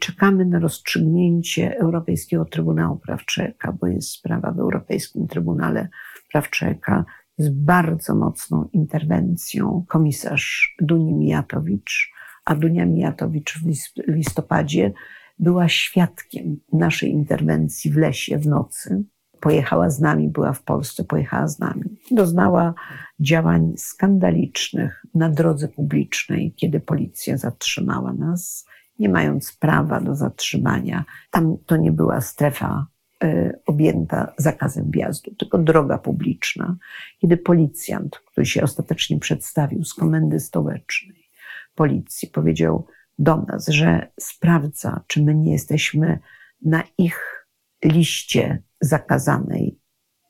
czekamy na rozstrzygnięcie Europejskiego Trybunału Praw Człowieka, bo jest sprawa w Europejskim Trybunale Praw Człowieka z bardzo mocną interwencją komisarz Duni Mijatowicz, a Dunia Mijatowicz w listopadzie była świadkiem naszej interwencji w lesie w nocy. Pojechała z nami, była w Polsce, pojechała z nami. Doznała działań skandalicznych na drodze publicznej, kiedy policja zatrzymała nas nie mając prawa do zatrzymania. Tam to nie była strefa y, objęta zakazem wjazdu, tylko droga publiczna. Kiedy policjant, który się ostatecznie przedstawił z komendy stołecznej policji, powiedział do nas, że sprawdza, czy my nie jesteśmy na ich liście zakazanej.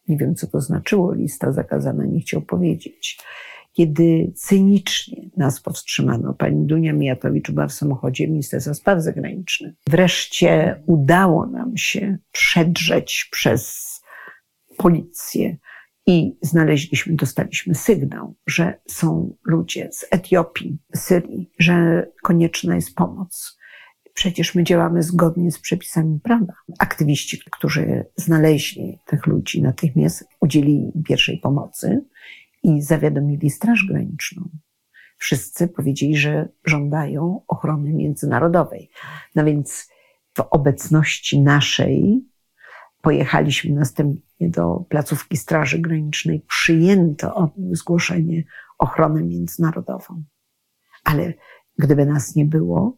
Nie wiem, co to znaczyło lista zakazana, nie chciał powiedzieć kiedy cynicznie nas powstrzymano. Pani Dunia Mijatowicz była w samochodzie Ministerstwa Spraw Zagranicznych. Wreszcie udało nam się przedrzeć przez policję i znaleźliśmy, dostaliśmy sygnał, że są ludzie z Etiopii, Syrii, że konieczna jest pomoc. Przecież my działamy zgodnie z przepisami prawa. Aktywiści, którzy znaleźli tych ludzi, natychmiast udzielili pierwszej pomocy i zawiadomili Straż Graniczną. Wszyscy powiedzieli, że żądają ochrony międzynarodowej. No więc w obecności naszej pojechaliśmy następnie do placówki Straży Granicznej, przyjęto od nich zgłoszenie ochronę międzynarodową. Ale gdyby nas nie było,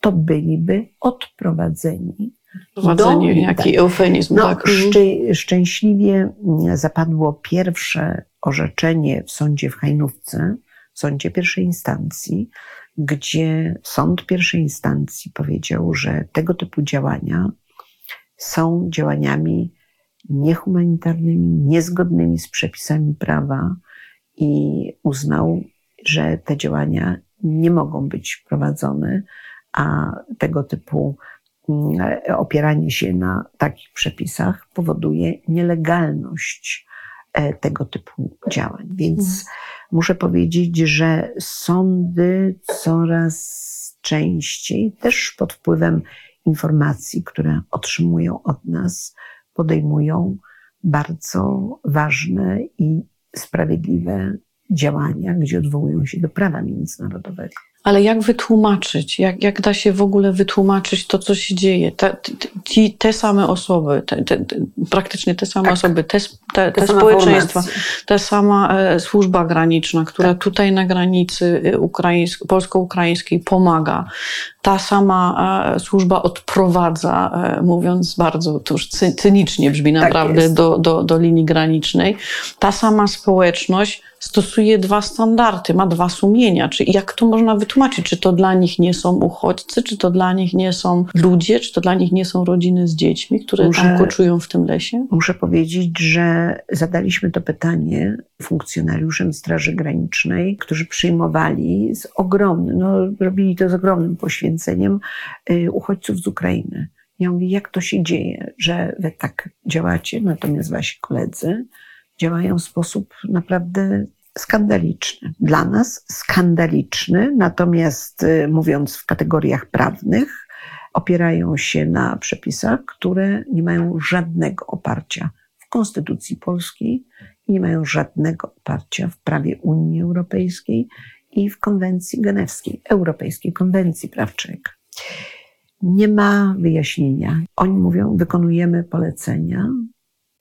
to byliby odprowadzeni. Prowadzenie, do, jaki tak, eufemizm. No, tak. Szczę, szczęśliwie zapadło pierwsze orzeczenie w sądzie w Hajnówce, w sądzie pierwszej instancji, gdzie sąd pierwszej instancji powiedział, że tego typu działania są działaniami niehumanitarnymi, niezgodnymi z przepisami prawa i uznał, że te działania nie mogą być prowadzone, a tego typu mm, opieranie się na takich przepisach powoduje nielegalność E, tego typu działań. Więc Muszę powiedzieć, że sądy coraz częściej, też pod wpływem informacji, które otrzymują od nas, podejmują bardzo ważne i sprawiedliwe działania, gdzie odwołują się do prawa międzynarodowego. Ale jak wytłumaczyć, jak, jak da się w ogóle wytłumaczyć to, co się dzieje? Te, te, te same osoby, te, te, praktycznie te same tak. osoby, te, te, te społeczeństwa, ta sama e, służba graniczna, która tak. tutaj na granicy e, ukraińsk, polsko-ukraińskiej pomaga, ta sama e, służba odprowadza, e, mówiąc bardzo, to już cynicznie brzmi tak naprawdę, tak do, do, do linii granicznej. Ta sama społeczność stosuje dwa standardy, ma dwa sumienia. Czy jak to można wytłumaczyć? Czy to dla nich nie są uchodźcy, czy to dla nich nie są ludzie, czy to dla nich nie są rodziny z dziećmi, które muszę, tam koczują w tym lesie? Muszę powiedzieć, że zadaliśmy to pytanie funkcjonariuszem Straży Granicznej, którzy przyjmowali z ogromnym, no robili to z ogromnym poświęceniem y, uchodźców z Ukrainy. Ja mówię, jak to się dzieje, że wy tak działacie, natomiast wasi koledzy działają w sposób naprawdę skandaliczny. Dla nas skandaliczny, natomiast y, mówiąc w kategoriach prawnych, opierają się na przepisach, które nie mają żadnego oparcia w Konstytucji Polskiej nie mają żadnego oparcia w prawie Unii Europejskiej i w konwencji genewskiej, Europejskiej Konwencji Praw Człowieka. Nie ma wyjaśnienia. Oni mówią, wykonujemy polecenia,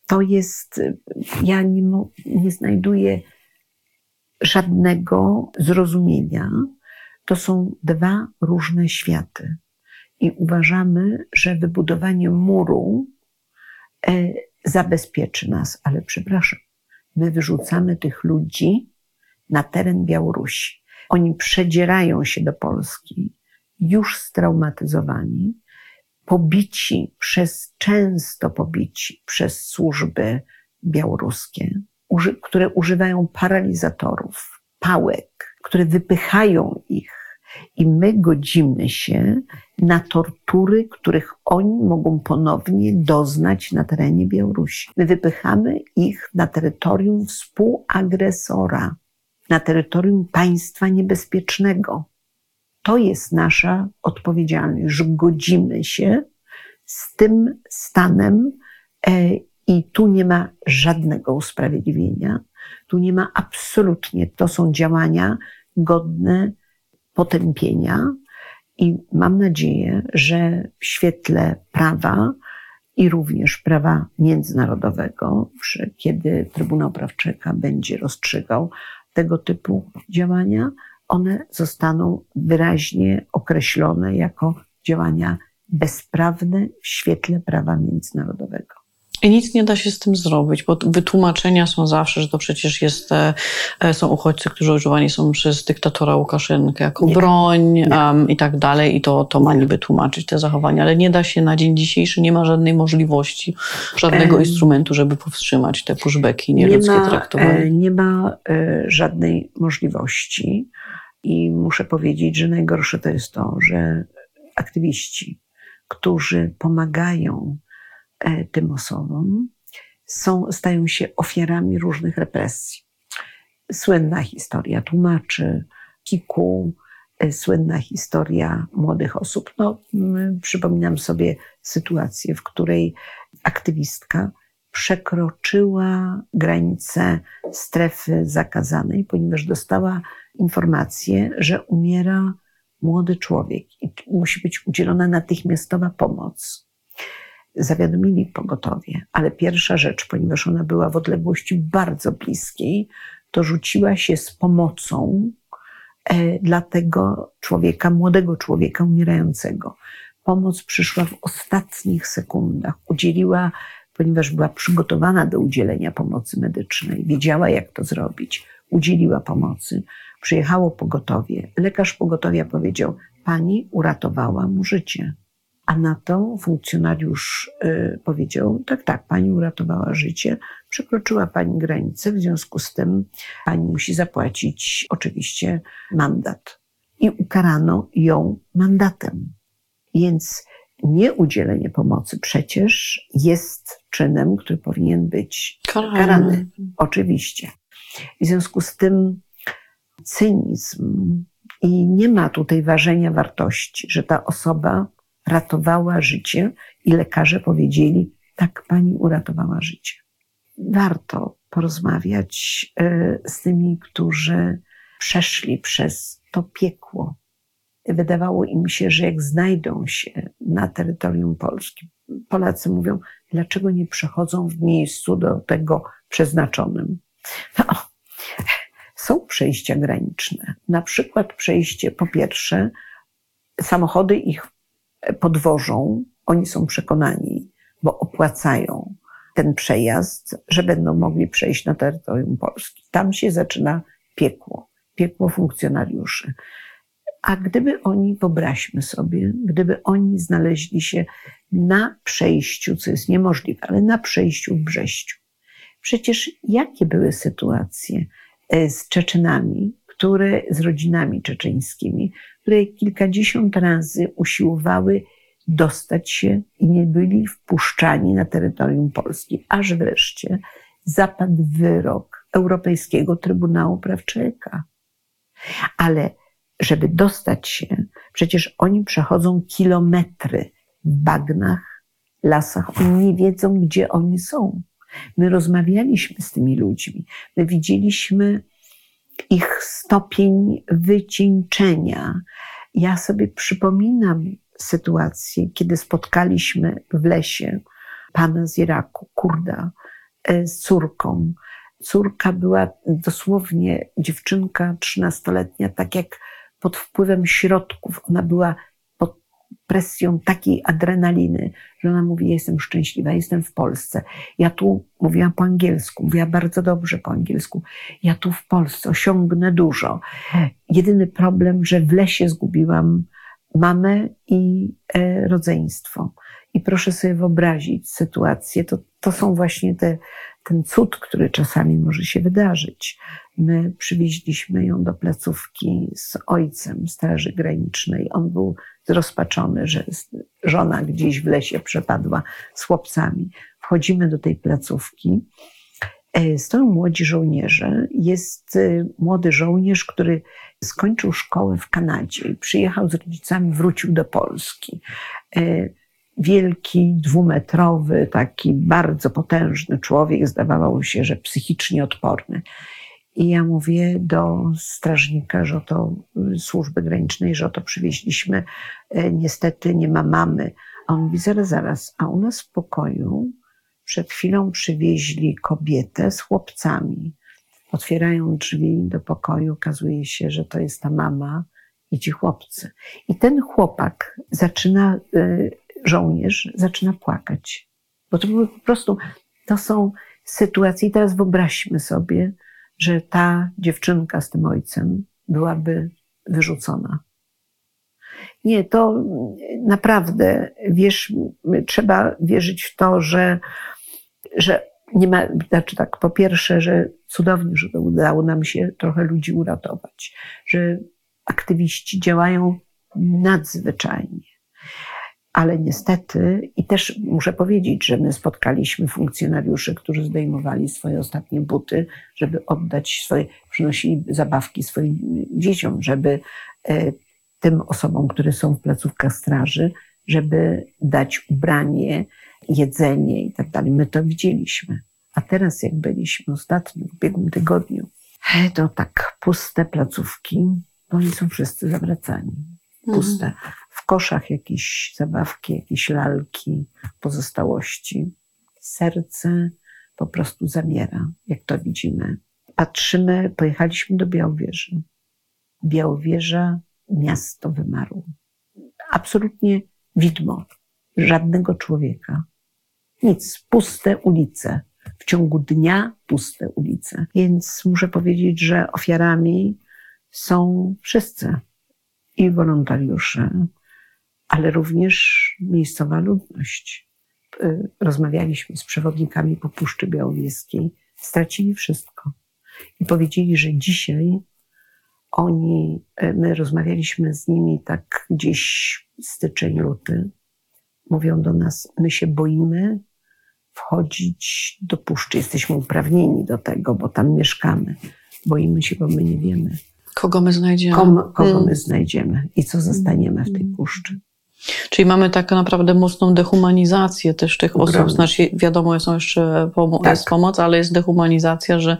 to jest, ja nie, nie znajduję żadnego zrozumienia. To są dwa różne światy. I uważamy, że wybudowanie muru e, zabezpieczy nas, ale przepraszam, my wyrzucamy tych ludzi na teren Białorusi. Oni przedzierają się do Polski, już straumatyzowani, pobici przez, często pobici przez służby białoruskie, które używają paralizatorów, pałek, które wypychają ich. I my godzimy się na tortury, których oni mogą ponownie doznać na terenie Białorusi. My wypychamy ich na terytorium współagresora, na terytorium państwa niebezpiecznego. To jest nasza odpowiedzialność, że godzimy się z tym stanem e, i tu nie ma żadnego usprawiedliwienia. Tu nie ma absolutnie, to są działania godne potępienia i mam nadzieję, że w świetle prawa i również prawa międzynarodowego, kiedy Trybunał Praw Człowieka będzie rozstrzygał tego typu działania, one zostaną wyraźnie określone jako działania bezprawne w świetle prawa międzynarodowego. I nic nie da się z tym zrobić, bo wytłumaczenia są zawsze, że to przecież jest, e, e, są uchodźcy, którzy używani są przez dyktatora Łukaszenkę jako nie, broń nie. Um, i tak dalej i to, to ma niby tłumaczyć te zachowania, ale nie da się na dzień dzisiejszy, nie ma żadnej możliwości, żadnego instrumentu, żeby powstrzymać te pushbacki, nieludzkie nie ma, traktowanie. E, nie ma żadnej możliwości i muszę powiedzieć, że najgorsze to jest to, że aktywiści, którzy pomagają E, tym osobom, są, stają się ofiarami różnych represji. Słynna historia tłumaczy, Kiku, e, słynna historia młodych osób. No, przypominam sobie sytuację, w której aktywistka przekroczyła granicę strefy zakazanej, ponieważ dostała informację, że umiera młody człowiek i musi być udzielona natychmiastowa pomoc zawiadomili pogotowie, ale pierwsza rzecz, ponieważ ona była w odległości bardzo bliskiej, to rzuciła się z pomocą e, dla tego człowieka, młodego człowieka umierającego. Pomoc przyszła w ostatnich sekundach. Udzieliła, ponieważ była przygotowana do udzielenia pomocy medycznej, wiedziała, jak to zrobić, udzieliła pomocy. Przyjechało pogotowie. Lekarz pogotowia powiedział: Pani uratowała mu życie. A na to funkcjonariusz y, powiedział: Tak, tak, pani uratowała życie, przekroczyła pani granicę, w związku z tym pani musi zapłacić oczywiście mandat. I ukarano ją mandatem. Więc nieudzielenie pomocy przecież jest czynem, który powinien być karany. karany. Oczywiście. W związku z tym cynizm i nie ma tutaj ważenia wartości, że ta osoba ratowała życie i lekarze powiedzieli, tak pani uratowała życie. Warto porozmawiać e, z tymi, którzy przeszli przez to piekło. Wydawało im się, że jak znajdą się na terytorium Polski, Polacy mówią, dlaczego nie przechodzą w miejscu do tego przeznaczonym. No, są przejścia graniczne. Na przykład przejście, po pierwsze, samochody ich podwożą, oni są przekonani, bo opłacają ten przejazd, że będą mogli przejść na terytorium Polski. Tam się zaczyna piekło, piekło funkcjonariuszy. A gdyby oni, wyobraźmy sobie, gdyby oni znaleźli się na przejściu, co jest niemożliwe, ale na przejściu w Brześciu. Przecież jakie były sytuacje e, z Czeczynami, które, z rodzinami czeczeńskimi, które kilkadziesiąt razy usiłowały dostać się i nie byli wpuszczani na terytorium Polski, aż wreszcie zapadł wyrok Europejskiego Trybunału Praw Człowieka. Ale żeby dostać się, przecież oni przechodzą kilometry w bagnach, lasach, oni nie wiedzą, gdzie oni są. My rozmawialiśmy z tymi ludźmi, my widzieliśmy ich stopień wycieńczenia. Ja sobie przypominam sytuację, kiedy spotkaliśmy w lesie pana z Iraku, Kurda, e, z córką. Córka była dosłownie dziewczynka trzynastoletnia, tak jak pod wpływem środków. Ona była presją takiej adrenaliny, że ona mówi: Jestem szczęśliwa, jestem w Polsce. Ja tu mówiłam po angielsku, mówiła bardzo dobrze po angielsku. Ja tu w Polsce osiągnę dużo. Jedyny problem, że w lesie zgubiłam mamę i e, rodzeństwo. I proszę sobie wyobrazić sytuację, to, to są właśnie te, ten cud, który czasami może się wydarzyć. My przywieźliśmy ją do placówki z ojcem Straży Granicznej. On był zrozpaczony, że żona gdzieś w lesie przepadła z chłopcami. Wchodzimy do tej placówki. E, stoją młodzi żołnierze. Jest e, młody żołnierz, który skończył szkołę w Kanadzie przyjechał z rodzicami, wrócił do Polski. Wielki, dwumetrowy, taki bardzo potężny człowiek, zdawało się, że psychicznie odporny. I ja mówię do strażnika, że to służby granicznej, że to przywieźliśmy, e, niestety nie ma mamy. A on mówi, zaraz, zaraz, a u nas w pokoju przed chwilą przywieźli kobietę z chłopcami. Otwierają drzwi do pokoju, okazuje się, że to jest ta mama i ci chłopcy. I ten chłopak zaczyna, e, żołnierz zaczyna płakać. Bo to były po prostu, to są sytuacje. I teraz wyobraźmy sobie, że ta dziewczynka z tym ojcem byłaby wyrzucona. Nie, to naprawdę, wiesz, trzeba wierzyć w to, że, że nie ma, znaczy tak, po pierwsze, że cudownie, że udało nam się trochę ludzi uratować, że aktywiści działają nadzwyczajnie. Ale niestety, i też muszę powiedzieć, że my spotkaliśmy funkcjonariuszy, którzy zdejmowali swoje ostatnie buty, żeby oddać swoje, przynosili zabawki swoim dzieciom, żeby e, tym osobom, które są w placówkach straży, żeby dać ubranie, jedzenie i tak dalej. My to widzieliśmy. A teraz, jak byliśmy ostatnio, w ubiegłym tygodniu, e, to tak puste placówki, bo oni są wszyscy zawracani. Puste. Mhm koszach jakieś zabawki, jakieś lalki, pozostałości. Serce po prostu zamiera, jak to widzimy. Patrzymy, pojechaliśmy do Białowieży. Białowieża, miasto wymarło. Absolutnie widmo, żadnego człowieka. Nic, puste ulice. W ciągu dnia puste ulice. Więc muszę powiedzieć, że ofiarami są wszyscy. I wolontariusze, ale również miejscowa ludność. Y, rozmawialiśmy z przewodnikami po Puszczy Białowieskiej, stracili wszystko. I powiedzieli, że dzisiaj oni, y, my rozmawialiśmy z nimi tak gdzieś styczeń, luty. Mówią do nas, my się boimy wchodzić do puszczy. Jesteśmy uprawnieni do tego, bo tam mieszkamy. Boimy się, bo my nie wiemy. Kogo my znajdziemy? Kom, kogo Mm. my znajdziemy i co zostaniemy w tej puszczy. Czyli mamy tak naprawdę mocną dehumanizację też tych osób. Znaczy, wiadomo, są jeszcze pomo- Tak. jest pomoc, ale jest dehumanizacja, że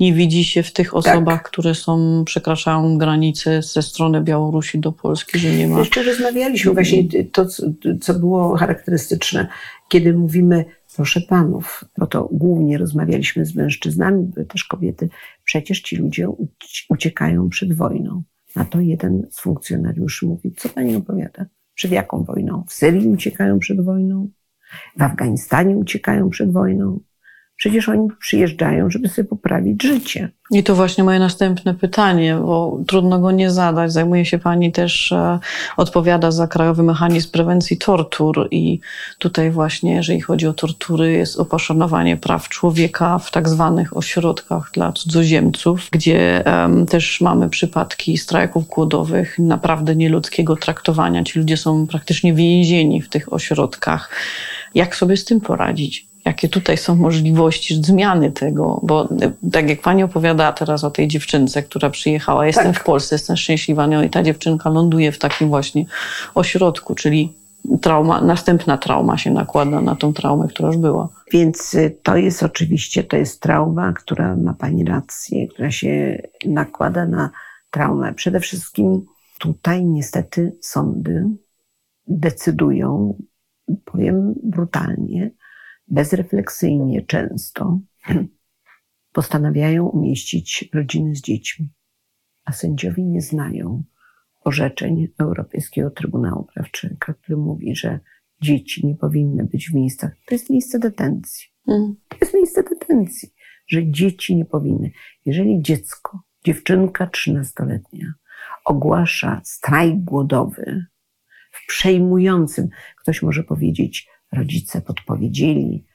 nie widzi się w tych osobach, które są, przekraczają granice ze strony Białorusi do Polski, że nie ma. Jeszcze rozmawialiśmy właśnie to, co- było charakterystyczne, kiedy mówimy, proszę panów, bo to głównie rozmawialiśmy z mężczyznami, były też kobiety, przecież ci ludzie uci- uciekają przed wojną. Na to jeden z funkcjonariuszy mówi, co pani opowiada? Przed jaką wojną? W Syrii uciekają przed wojną? W Afganistanie uciekają przed wojną? Przecież oni przyjeżdżają, żeby sobie poprawić życie. I to właśnie moje następne pytanie, bo trudno go nie zadać. Zajmuje się Pani też, e, odpowiada za Krajowy Mechanizm Prewencji Tortur i tutaj właśnie, jeżeli chodzi o tortury, jest o poszanowanie praw człowieka w tak zwanych ośrodkach dla cudzoziemców, gdzie em, też mamy przypadki strajków głodowych, naprawdę nieludzkiego traktowania. Ci ludzie są praktycznie więzieni w tych ośrodkach. Jak sobie z tym poradzić? Jakie tutaj są możliwości zmiany tego? Bo e, tak jak pani opowiada teraz o tej dziewczynce, która przyjechała, jestem Tak. w Polsce, jestem szczęśliwa, no i ta dziewczynka ląduje w takim właśnie ośrodku, czyli trauma, następna trauma się nakłada na tą traumę, która już była. Więc y, to jest oczywiście, to jest trauma, która ma Pani rację, która się nakłada na traumę. Przede wszystkim tutaj niestety sądy decydują, powiem brutalnie, bezrefleksyjnie często, postanawiają umieścić rodziny z dziećmi, a sędziowie nie znają orzeczeń Europejskiego Trybunału Praw Człowieka, który mówi, że dzieci nie powinny być w miejscach. To jest miejsce detencji. Mm. To jest miejsce detencji, że dzieci nie powinny. Jeżeli dziecko, dziewczynka 13-letnia, ogłasza strajk głodowy w przejmującym, ktoś może powiedzieć, rodzice podpowiedzieli.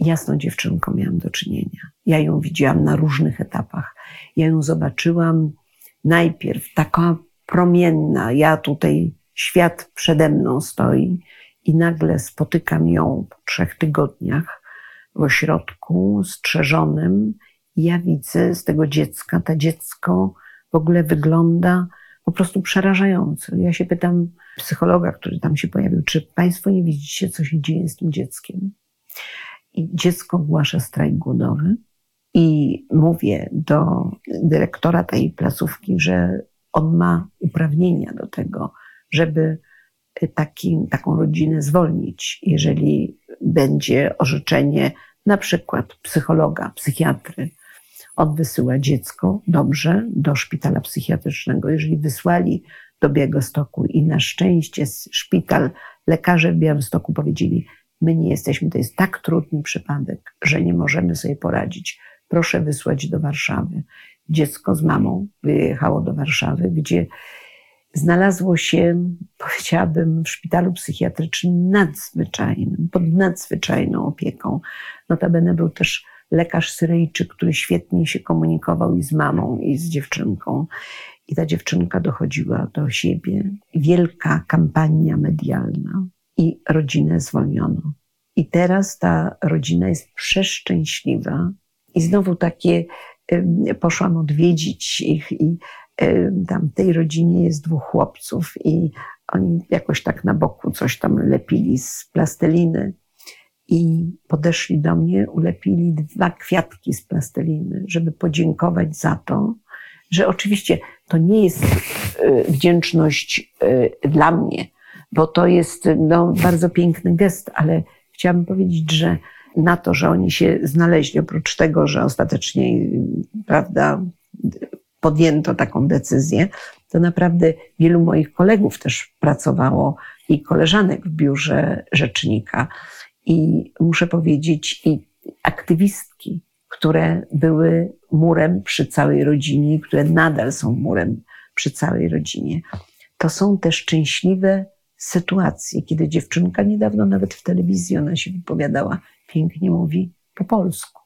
Jasną dziewczynką miałam do czynienia. Ja ją widziałam na różnych etapach. Ja ją zobaczyłam najpierw taka promienna. Ja tutaj, świat przede mną stoi i nagle spotykam ją po trzech tygodniach w ośrodku strzeżonym. Ja widzę z tego dziecka, to dziecko w ogóle wygląda po prostu przerażająco. Ja się pytam psychologa, który tam się pojawił, czy Państwo nie widzicie, co się dzieje z tym dzieckiem? I dziecko ogłasza strajk głodowy i mówię do dyrektora tej placówki, że on ma uprawnienia do tego, żeby taki, taką rodzinę zwolnić, jeżeli będzie orzeczenie na przykład psychologa, psychiatry. On wysyła dziecko dobrze do szpitala psychiatrycznego. Jeżeli wysłali do Białegostoku i na szczęście szpital, lekarze w Białymstoku powiedzieli, my nie jesteśmy, to jest tak trudny przypadek, że nie możemy sobie poradzić. Proszę wysłać do Warszawy. Dziecko z mamą wyjechało do Warszawy, gdzie znalazło się, powiedziałabym, w szpitalu psychiatrycznym nadzwyczajnym, pod nadzwyczajną opieką. Notabene był też lekarz Syryjczyk, który świetnie się komunikował i z mamą, i z dziewczynką. I ta dziewczynka dochodziła do siebie. Wielka kampania medialna i rodzinę zwolniono. I teraz ta rodzina jest przeszczęśliwa. I znowu takie, y, poszłam odwiedzić ich i y, tam tej rodzinie jest dwóch chłopców i oni jakoś tak na boku coś tam lepili z plasteliny i podeszli do mnie, ulepili dwa kwiatki z plasteliny, żeby podziękować za to, że oczywiście to nie jest y, wdzięczność y, dla mnie, bo to jest no, bardzo piękny gest, ale chciałabym powiedzieć, że na to, że oni się znaleźli, oprócz tego, że ostatecznie prawda, podjęto taką decyzję, to naprawdę wielu moich kolegów też pracowało i koleżanek w biurze rzecznika. I muszę powiedzieć, i aktywistki, które były murem przy całej rodzinie, które nadal są murem przy całej rodzinie. To są te szczęśliwe sytuacje, kiedy dziewczynka niedawno nawet w telewizji ona się wypowiadała, pięknie mówi po polsku.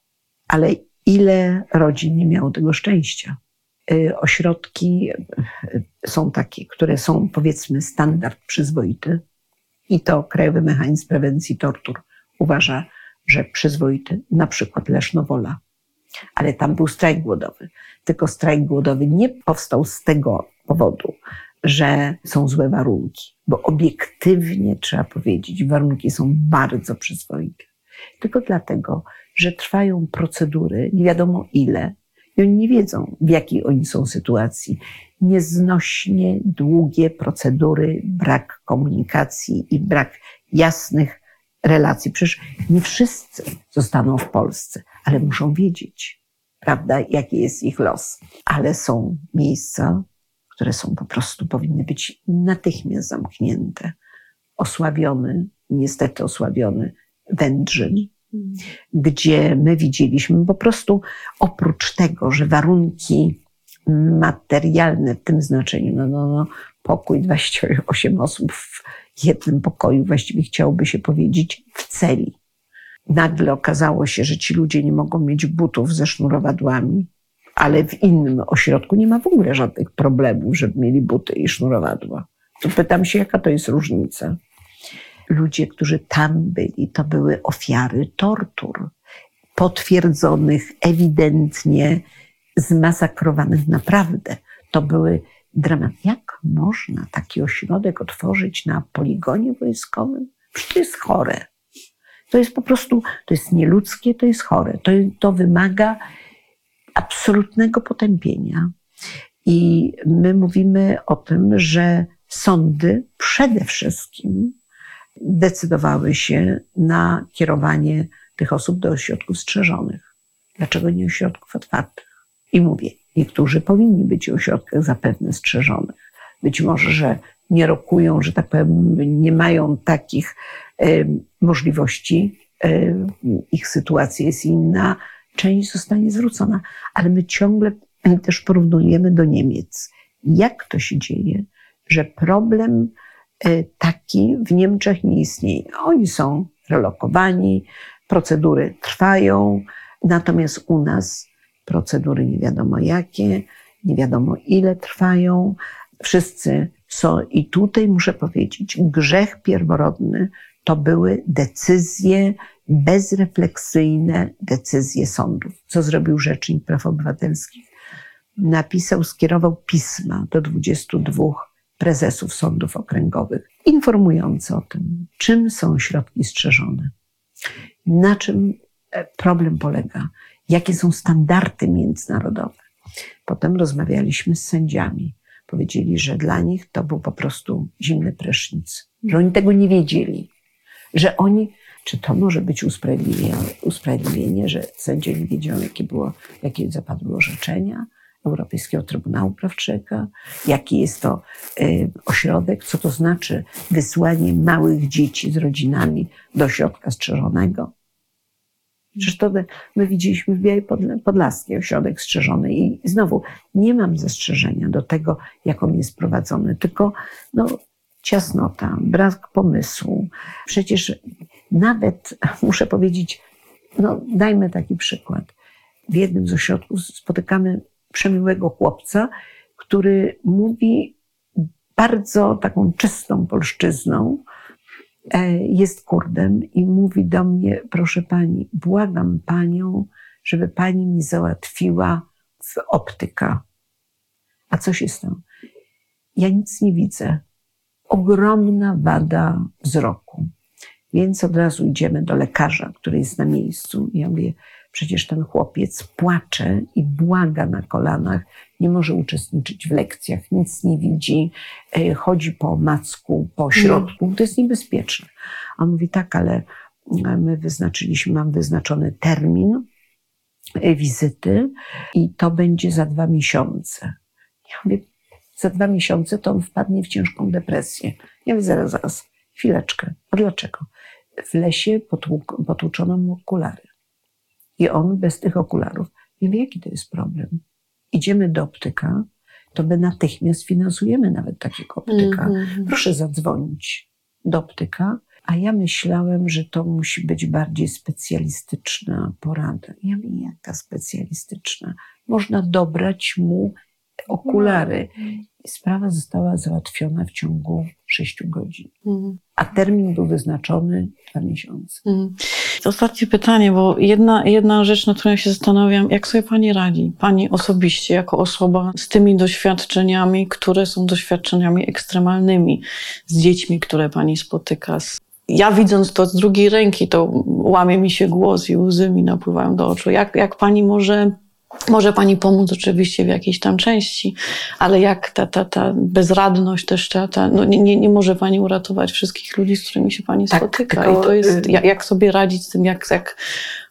Ale ile rodzin nie miało tego szczęścia? Y, Ośrodki y, są takie, które są powiedzmy standard przyzwoity i to Krajowy Mechanizm Prewencji Tortur uważa, że przyzwoity, na przykład Lesznowola. Ale tam był strajk głodowy. Tylko strajk głodowy nie powstał z tego powodu, że są złe warunki, bo obiektywnie trzeba powiedzieć, warunki są bardzo przyzwoite. Tylko dlatego, że trwają procedury, nie wiadomo ile, i oni nie wiedzą, w jakiej oni są sytuacji. Nieznośnie długie procedury, brak komunikacji i brak jasnych relacji. Przecież nie wszyscy zostaną w Polsce, ale muszą wiedzieć, prawda, jaki jest ich los. Ale są miejsca, które są po prostu, powinny być natychmiast zamknięte. Osławiony, niestety osławiony Wędrzyn, gdzie my widzieliśmy po prostu oprócz tego, że warunki materialne w tym znaczeniu, no, no, no pokój 28 osób w jednym pokoju, właściwie chciałoby się powiedzieć w celi. Nagle okazało się, że ci ludzie nie mogą mieć butów ze sznurowadłami, ale w innym ośrodku nie ma w ogóle żadnych problemów, żeby mieli buty i sznurowadła. To pytam się, jaka to jest różnica. Ludzie, którzy tam byli, to były ofiary tortur, potwierdzonych, ewidentnie zmasakrowanych naprawdę. To były dramat. Jak można taki ośrodek otworzyć na poligonie wojskowym? Przecież to jest chore. To jest po prostu, to jest nieludzkie, to jest chore. To, to wymaga absolutnego potępienia. I my mówimy o tym, że sądy przede wszystkim decydowały się na kierowanie tych osób do ośrodków strzeżonych. Dlaczego nie ośrodków otwartych? I mówię, niektórzy powinni być w ośrodkach zapewne strzeżonych. Być może, że nie rokują, że tak powiem, nie mają takich y, możliwości, y, ich sytuacja jest inna, część zostanie zwrócona. Ale my ciągle też porównujemy do Niemiec. Jak to się dzieje, że problem e, taki w Niemczech nie istnieje? Oni są relokowani, procedury trwają, natomiast u nas procedury nie wiadomo jakie, nie wiadomo ile trwają. Wszyscy są, i tutaj muszę powiedzieć, grzech pierworodny to były decyzje bezrefleksyjne decyzje sądów. Co zrobił Rzecznik Praw Obywatelskich? Napisał, skierował pisma do 22 prezesów sądów okręgowych, informujące o tym, czym są środki strzeżone, na czym e, problem polega, jakie są standardy międzynarodowe. Potem rozmawialiśmy z sędziami. Powiedzieli, że dla nich to był po prostu zimny prysznic, że oni tego nie wiedzieli, że oni czy to może być usprawiedliwienie, usprawiedliwienie że sędzia nie wiedział, jakie, było, jakie zapadły orzeczenia Europejskiego Trybunału Praw Człowieka, jaki jest to y, ośrodek, co to znaczy wysłanie małych dzieci z rodzinami do ośrodka strzeżonego. Przecież to my widzieliśmy w Białej Podlaskiej ośrodek strzeżony i znowu nie mam zastrzeżenia do tego, jak on jest prowadzony, tylko no, ciasnota, brak pomysłu. Przecież nawet, muszę powiedzieć, no dajmy taki przykład. W jednym z ośrodków spotykamy przemiłego chłopca, który mówi bardzo taką czystą polszczyzną, jest Kurdem i mówi do mnie, proszę pani, błagam panią, żeby pani mi załatwiła w optyka. A co się stało? Ja nic nie widzę. Ogromna wada wzroku. Więc od razu idziemy do lekarza, który jest na miejscu. Ja mówię, przecież ten chłopiec płacze i błaga na kolanach, nie może uczestniczyć w lekcjach, nic nie widzi, e, chodzi po macku, po środku, to jest niebezpieczne. A on mówi, tak, ale my wyznaczyliśmy, mam wyznaczony termin e, wizyty i to będzie za dwa miesiące. Ja mówię, za dwa miesiące to on wpadnie w ciężką depresję. Ja mówię, zaraz, zaraz, chwileczkę. A dlaczego? w lesie potłuk, potłuczono mu okulary. I on bez tych okularów nie wie, jaki to jest problem. Idziemy do optyka, to my natychmiast finansujemy nawet takiego optyka. Mm -hmm. Proszę zadzwonić do optyka. A ja myślałem, że to musi być bardziej specjalistyczna porada. Ja mówię, jaka specjalistyczna? Można dobrać mu okulary. Sprawa została załatwiona w ciągu sześciu godzin. Mhm. A termin był wyznaczony dwa miesiące. Mhm. Ostatnie pytanie, bo jedna, jedna rzecz, na którą się zastanawiam, jak sobie Pani radzi? Pani osobiście, jako osoba z tymi doświadczeniami, które są doświadczeniami ekstremalnymi, z dziećmi, które Pani spotyka. Ja widząc to z drugiej ręki, to łamie mi się głos i łzy mi napływają do oczu. Jak, jak Pani może może pani pomóc oczywiście w jakiejś tam części, ale jak ta, ta, ta bezradność też, ta, ta, no nie, nie może pani uratować wszystkich ludzi, z którymi się pani tak, spotyka. Tylko, I to jest, jak, jak, sobie radzić z tym, jak, jak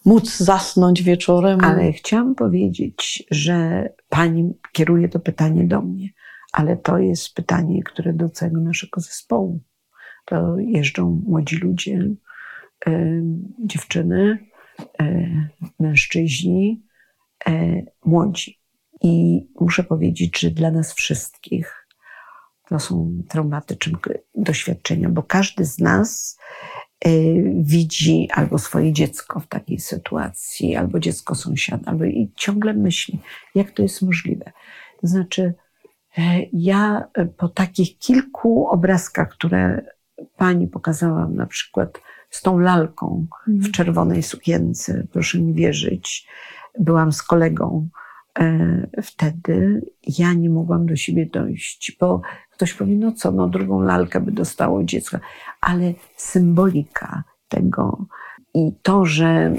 móc zasnąć wieczorem. Ale chciałam powiedzieć, że pani kieruje to pytanie do mnie, ale to jest pytanie, które do naszego zespołu. To jeżdżą młodzi ludzie, y, dziewczyny, y, mężczyźni, młodzi. I muszę powiedzieć, że dla nas wszystkich to są traumatyczne doświadczenia, bo każdy z nas e, widzi albo swoje dziecko w takiej sytuacji, albo dziecko sąsiada, albo i ciągle myśli, jak to jest możliwe. To znaczy, e, ja po takich kilku obrazkach, które pani pokazała, na przykład z tą lalką w mhm. czerwonej sukience, proszę mi wierzyć, byłam z kolegą e, wtedy, ja nie mogłam do siebie dojść, bo ktoś powie, no co, no drugą lalkę by dostało dziecko, ale symbolika tego i to, że e,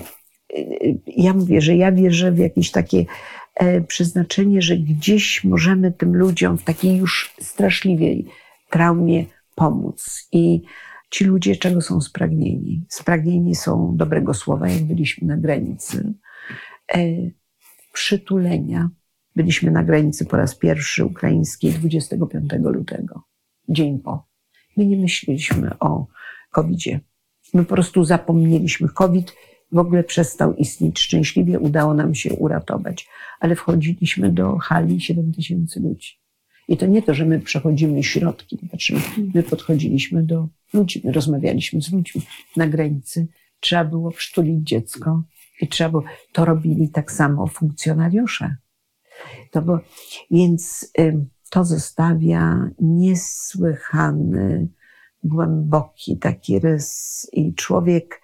ja mówię, że ja wierzę w jakieś takie e, przeznaczenie, że gdzieś możemy tym ludziom w takiej już straszliwej traumie pomóc. I ci ludzie czego są spragnieni? Spragnieni są dobrego słowa, jak byliśmy na granicy przytulenia. Byliśmy na granicy po raz pierwszy ukraińskiej 25 lutego, dzień po. My nie myśleliśmy o COVID-zie. My po prostu zapomnieliśmy. COVID w ogóle przestał istnieć. Szczęśliwie udało nam się uratować. Ale wchodziliśmy do hali 7 tysięcy ludzi. I to nie to, że my przechodzimy środki. My podchodziliśmy do ludzi, my rozmawialiśmy z ludźmi na granicy. Trzeba było przytulić dziecko, i trzeba było, to robili tak samo funkcjonariusze. To było, więc to zostawia niesłychany, głęboki taki rys i człowiek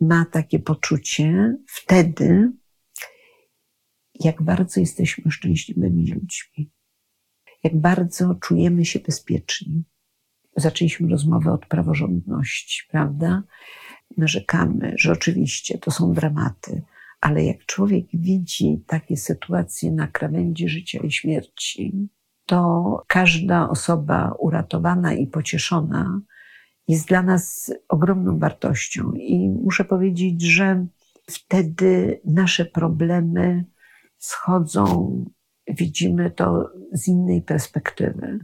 ma takie poczucie wtedy, jak bardzo jesteśmy szczęśliwymi ludźmi, jak bardzo czujemy się bezpieczni. Zaczęliśmy rozmowę od praworządności, prawda? Narzekamy, że oczywiście to są dramaty, ale jak człowiek widzi takie sytuacje na krawędzi życia i śmierci, to każda osoba uratowana i pocieszona jest dla nas ogromną wartością. I muszę powiedzieć, że wtedy nasze problemy schodzą, widzimy to z innej perspektywy.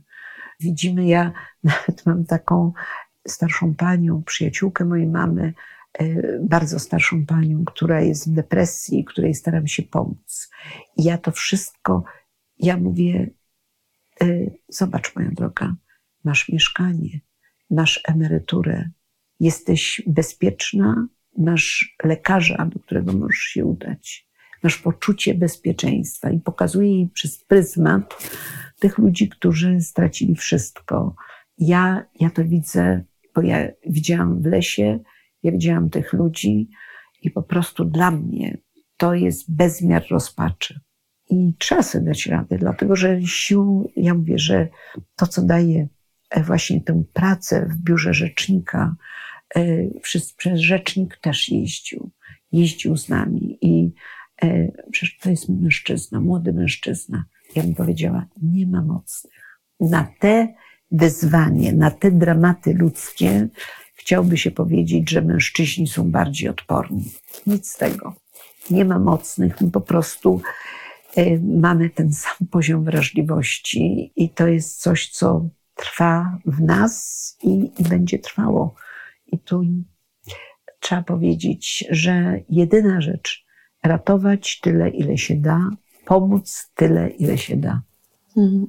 Widzimy, ja nawet mam taką starszą panią, przyjaciółkę mojej mamy, e, bardzo starszą panią, która jest w depresji, której staram się pomóc. I ja to wszystko, ja mówię, e, zobacz moja droga, masz mieszkanie, masz emeryturę, jesteś bezpieczna, masz lekarza, do którego możesz się udać, masz poczucie bezpieczeństwa i pokazuje jej przez pryzmat tych ludzi, którzy stracili wszystko. Ja, ja to widzę bo ja widziałam w lesie, ja widziałam tych ludzi i po prostu dla mnie to jest bezmiar rozpaczy. I trzeba sobie dać radę, dlatego że siłą, ja mówię, że to, co daje właśnie tę pracę w biurze rzecznika, e, przez rzecznik też jeździł. Jeździł z nami i e, przecież to jest mężczyzna, młody mężczyzna. Ja bym powiedziała, nie ma mocnych. Na te wyzwanie, na te dramaty ludzkie, chciałby się powiedzieć, że mężczyźni są bardziej odporni. Nic z tego. Nie ma mocnych, my po prostu y, mamy ten sam poziom wrażliwości i to jest coś, co trwa w nas i, i będzie trwało. I tu trzeba powiedzieć, że jedyna rzecz, ratować tyle, ile się da, pomóc tyle, ile się da.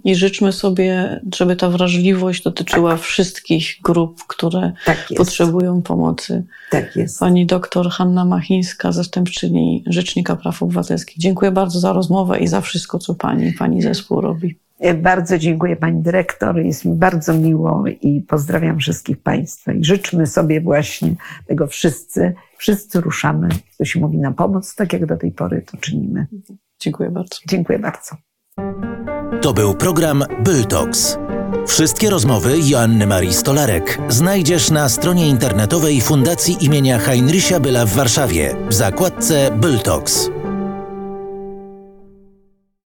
I życzmy sobie, żeby ta wrażliwość dotyczyła tak. wszystkich grup, które tak potrzebują pomocy. Tak jest. Pani doktor Hanna Machińska, zastępczyni Rzecznika Praw Obywatelskich. Dziękuję bardzo za rozmowę i za wszystko, co pani, pani zespół robi. Bardzo dziękuję Pani Dyrektor. Jest mi bardzo miło i pozdrawiam wszystkich Państwa. I życzmy sobie właśnie tego wszyscy. Wszyscy ruszamy, to się mówi, na pomoc, tak jak do tej pory to czynimy. Dziękuję bardzo. Dziękuję bardzo. To był program Byltox. Wszystkie rozmowy Joanny Marii Stolarek znajdziesz na stronie internetowej Fundacji imienia Heinricha Byla w Warszawie w zakładce Byltox.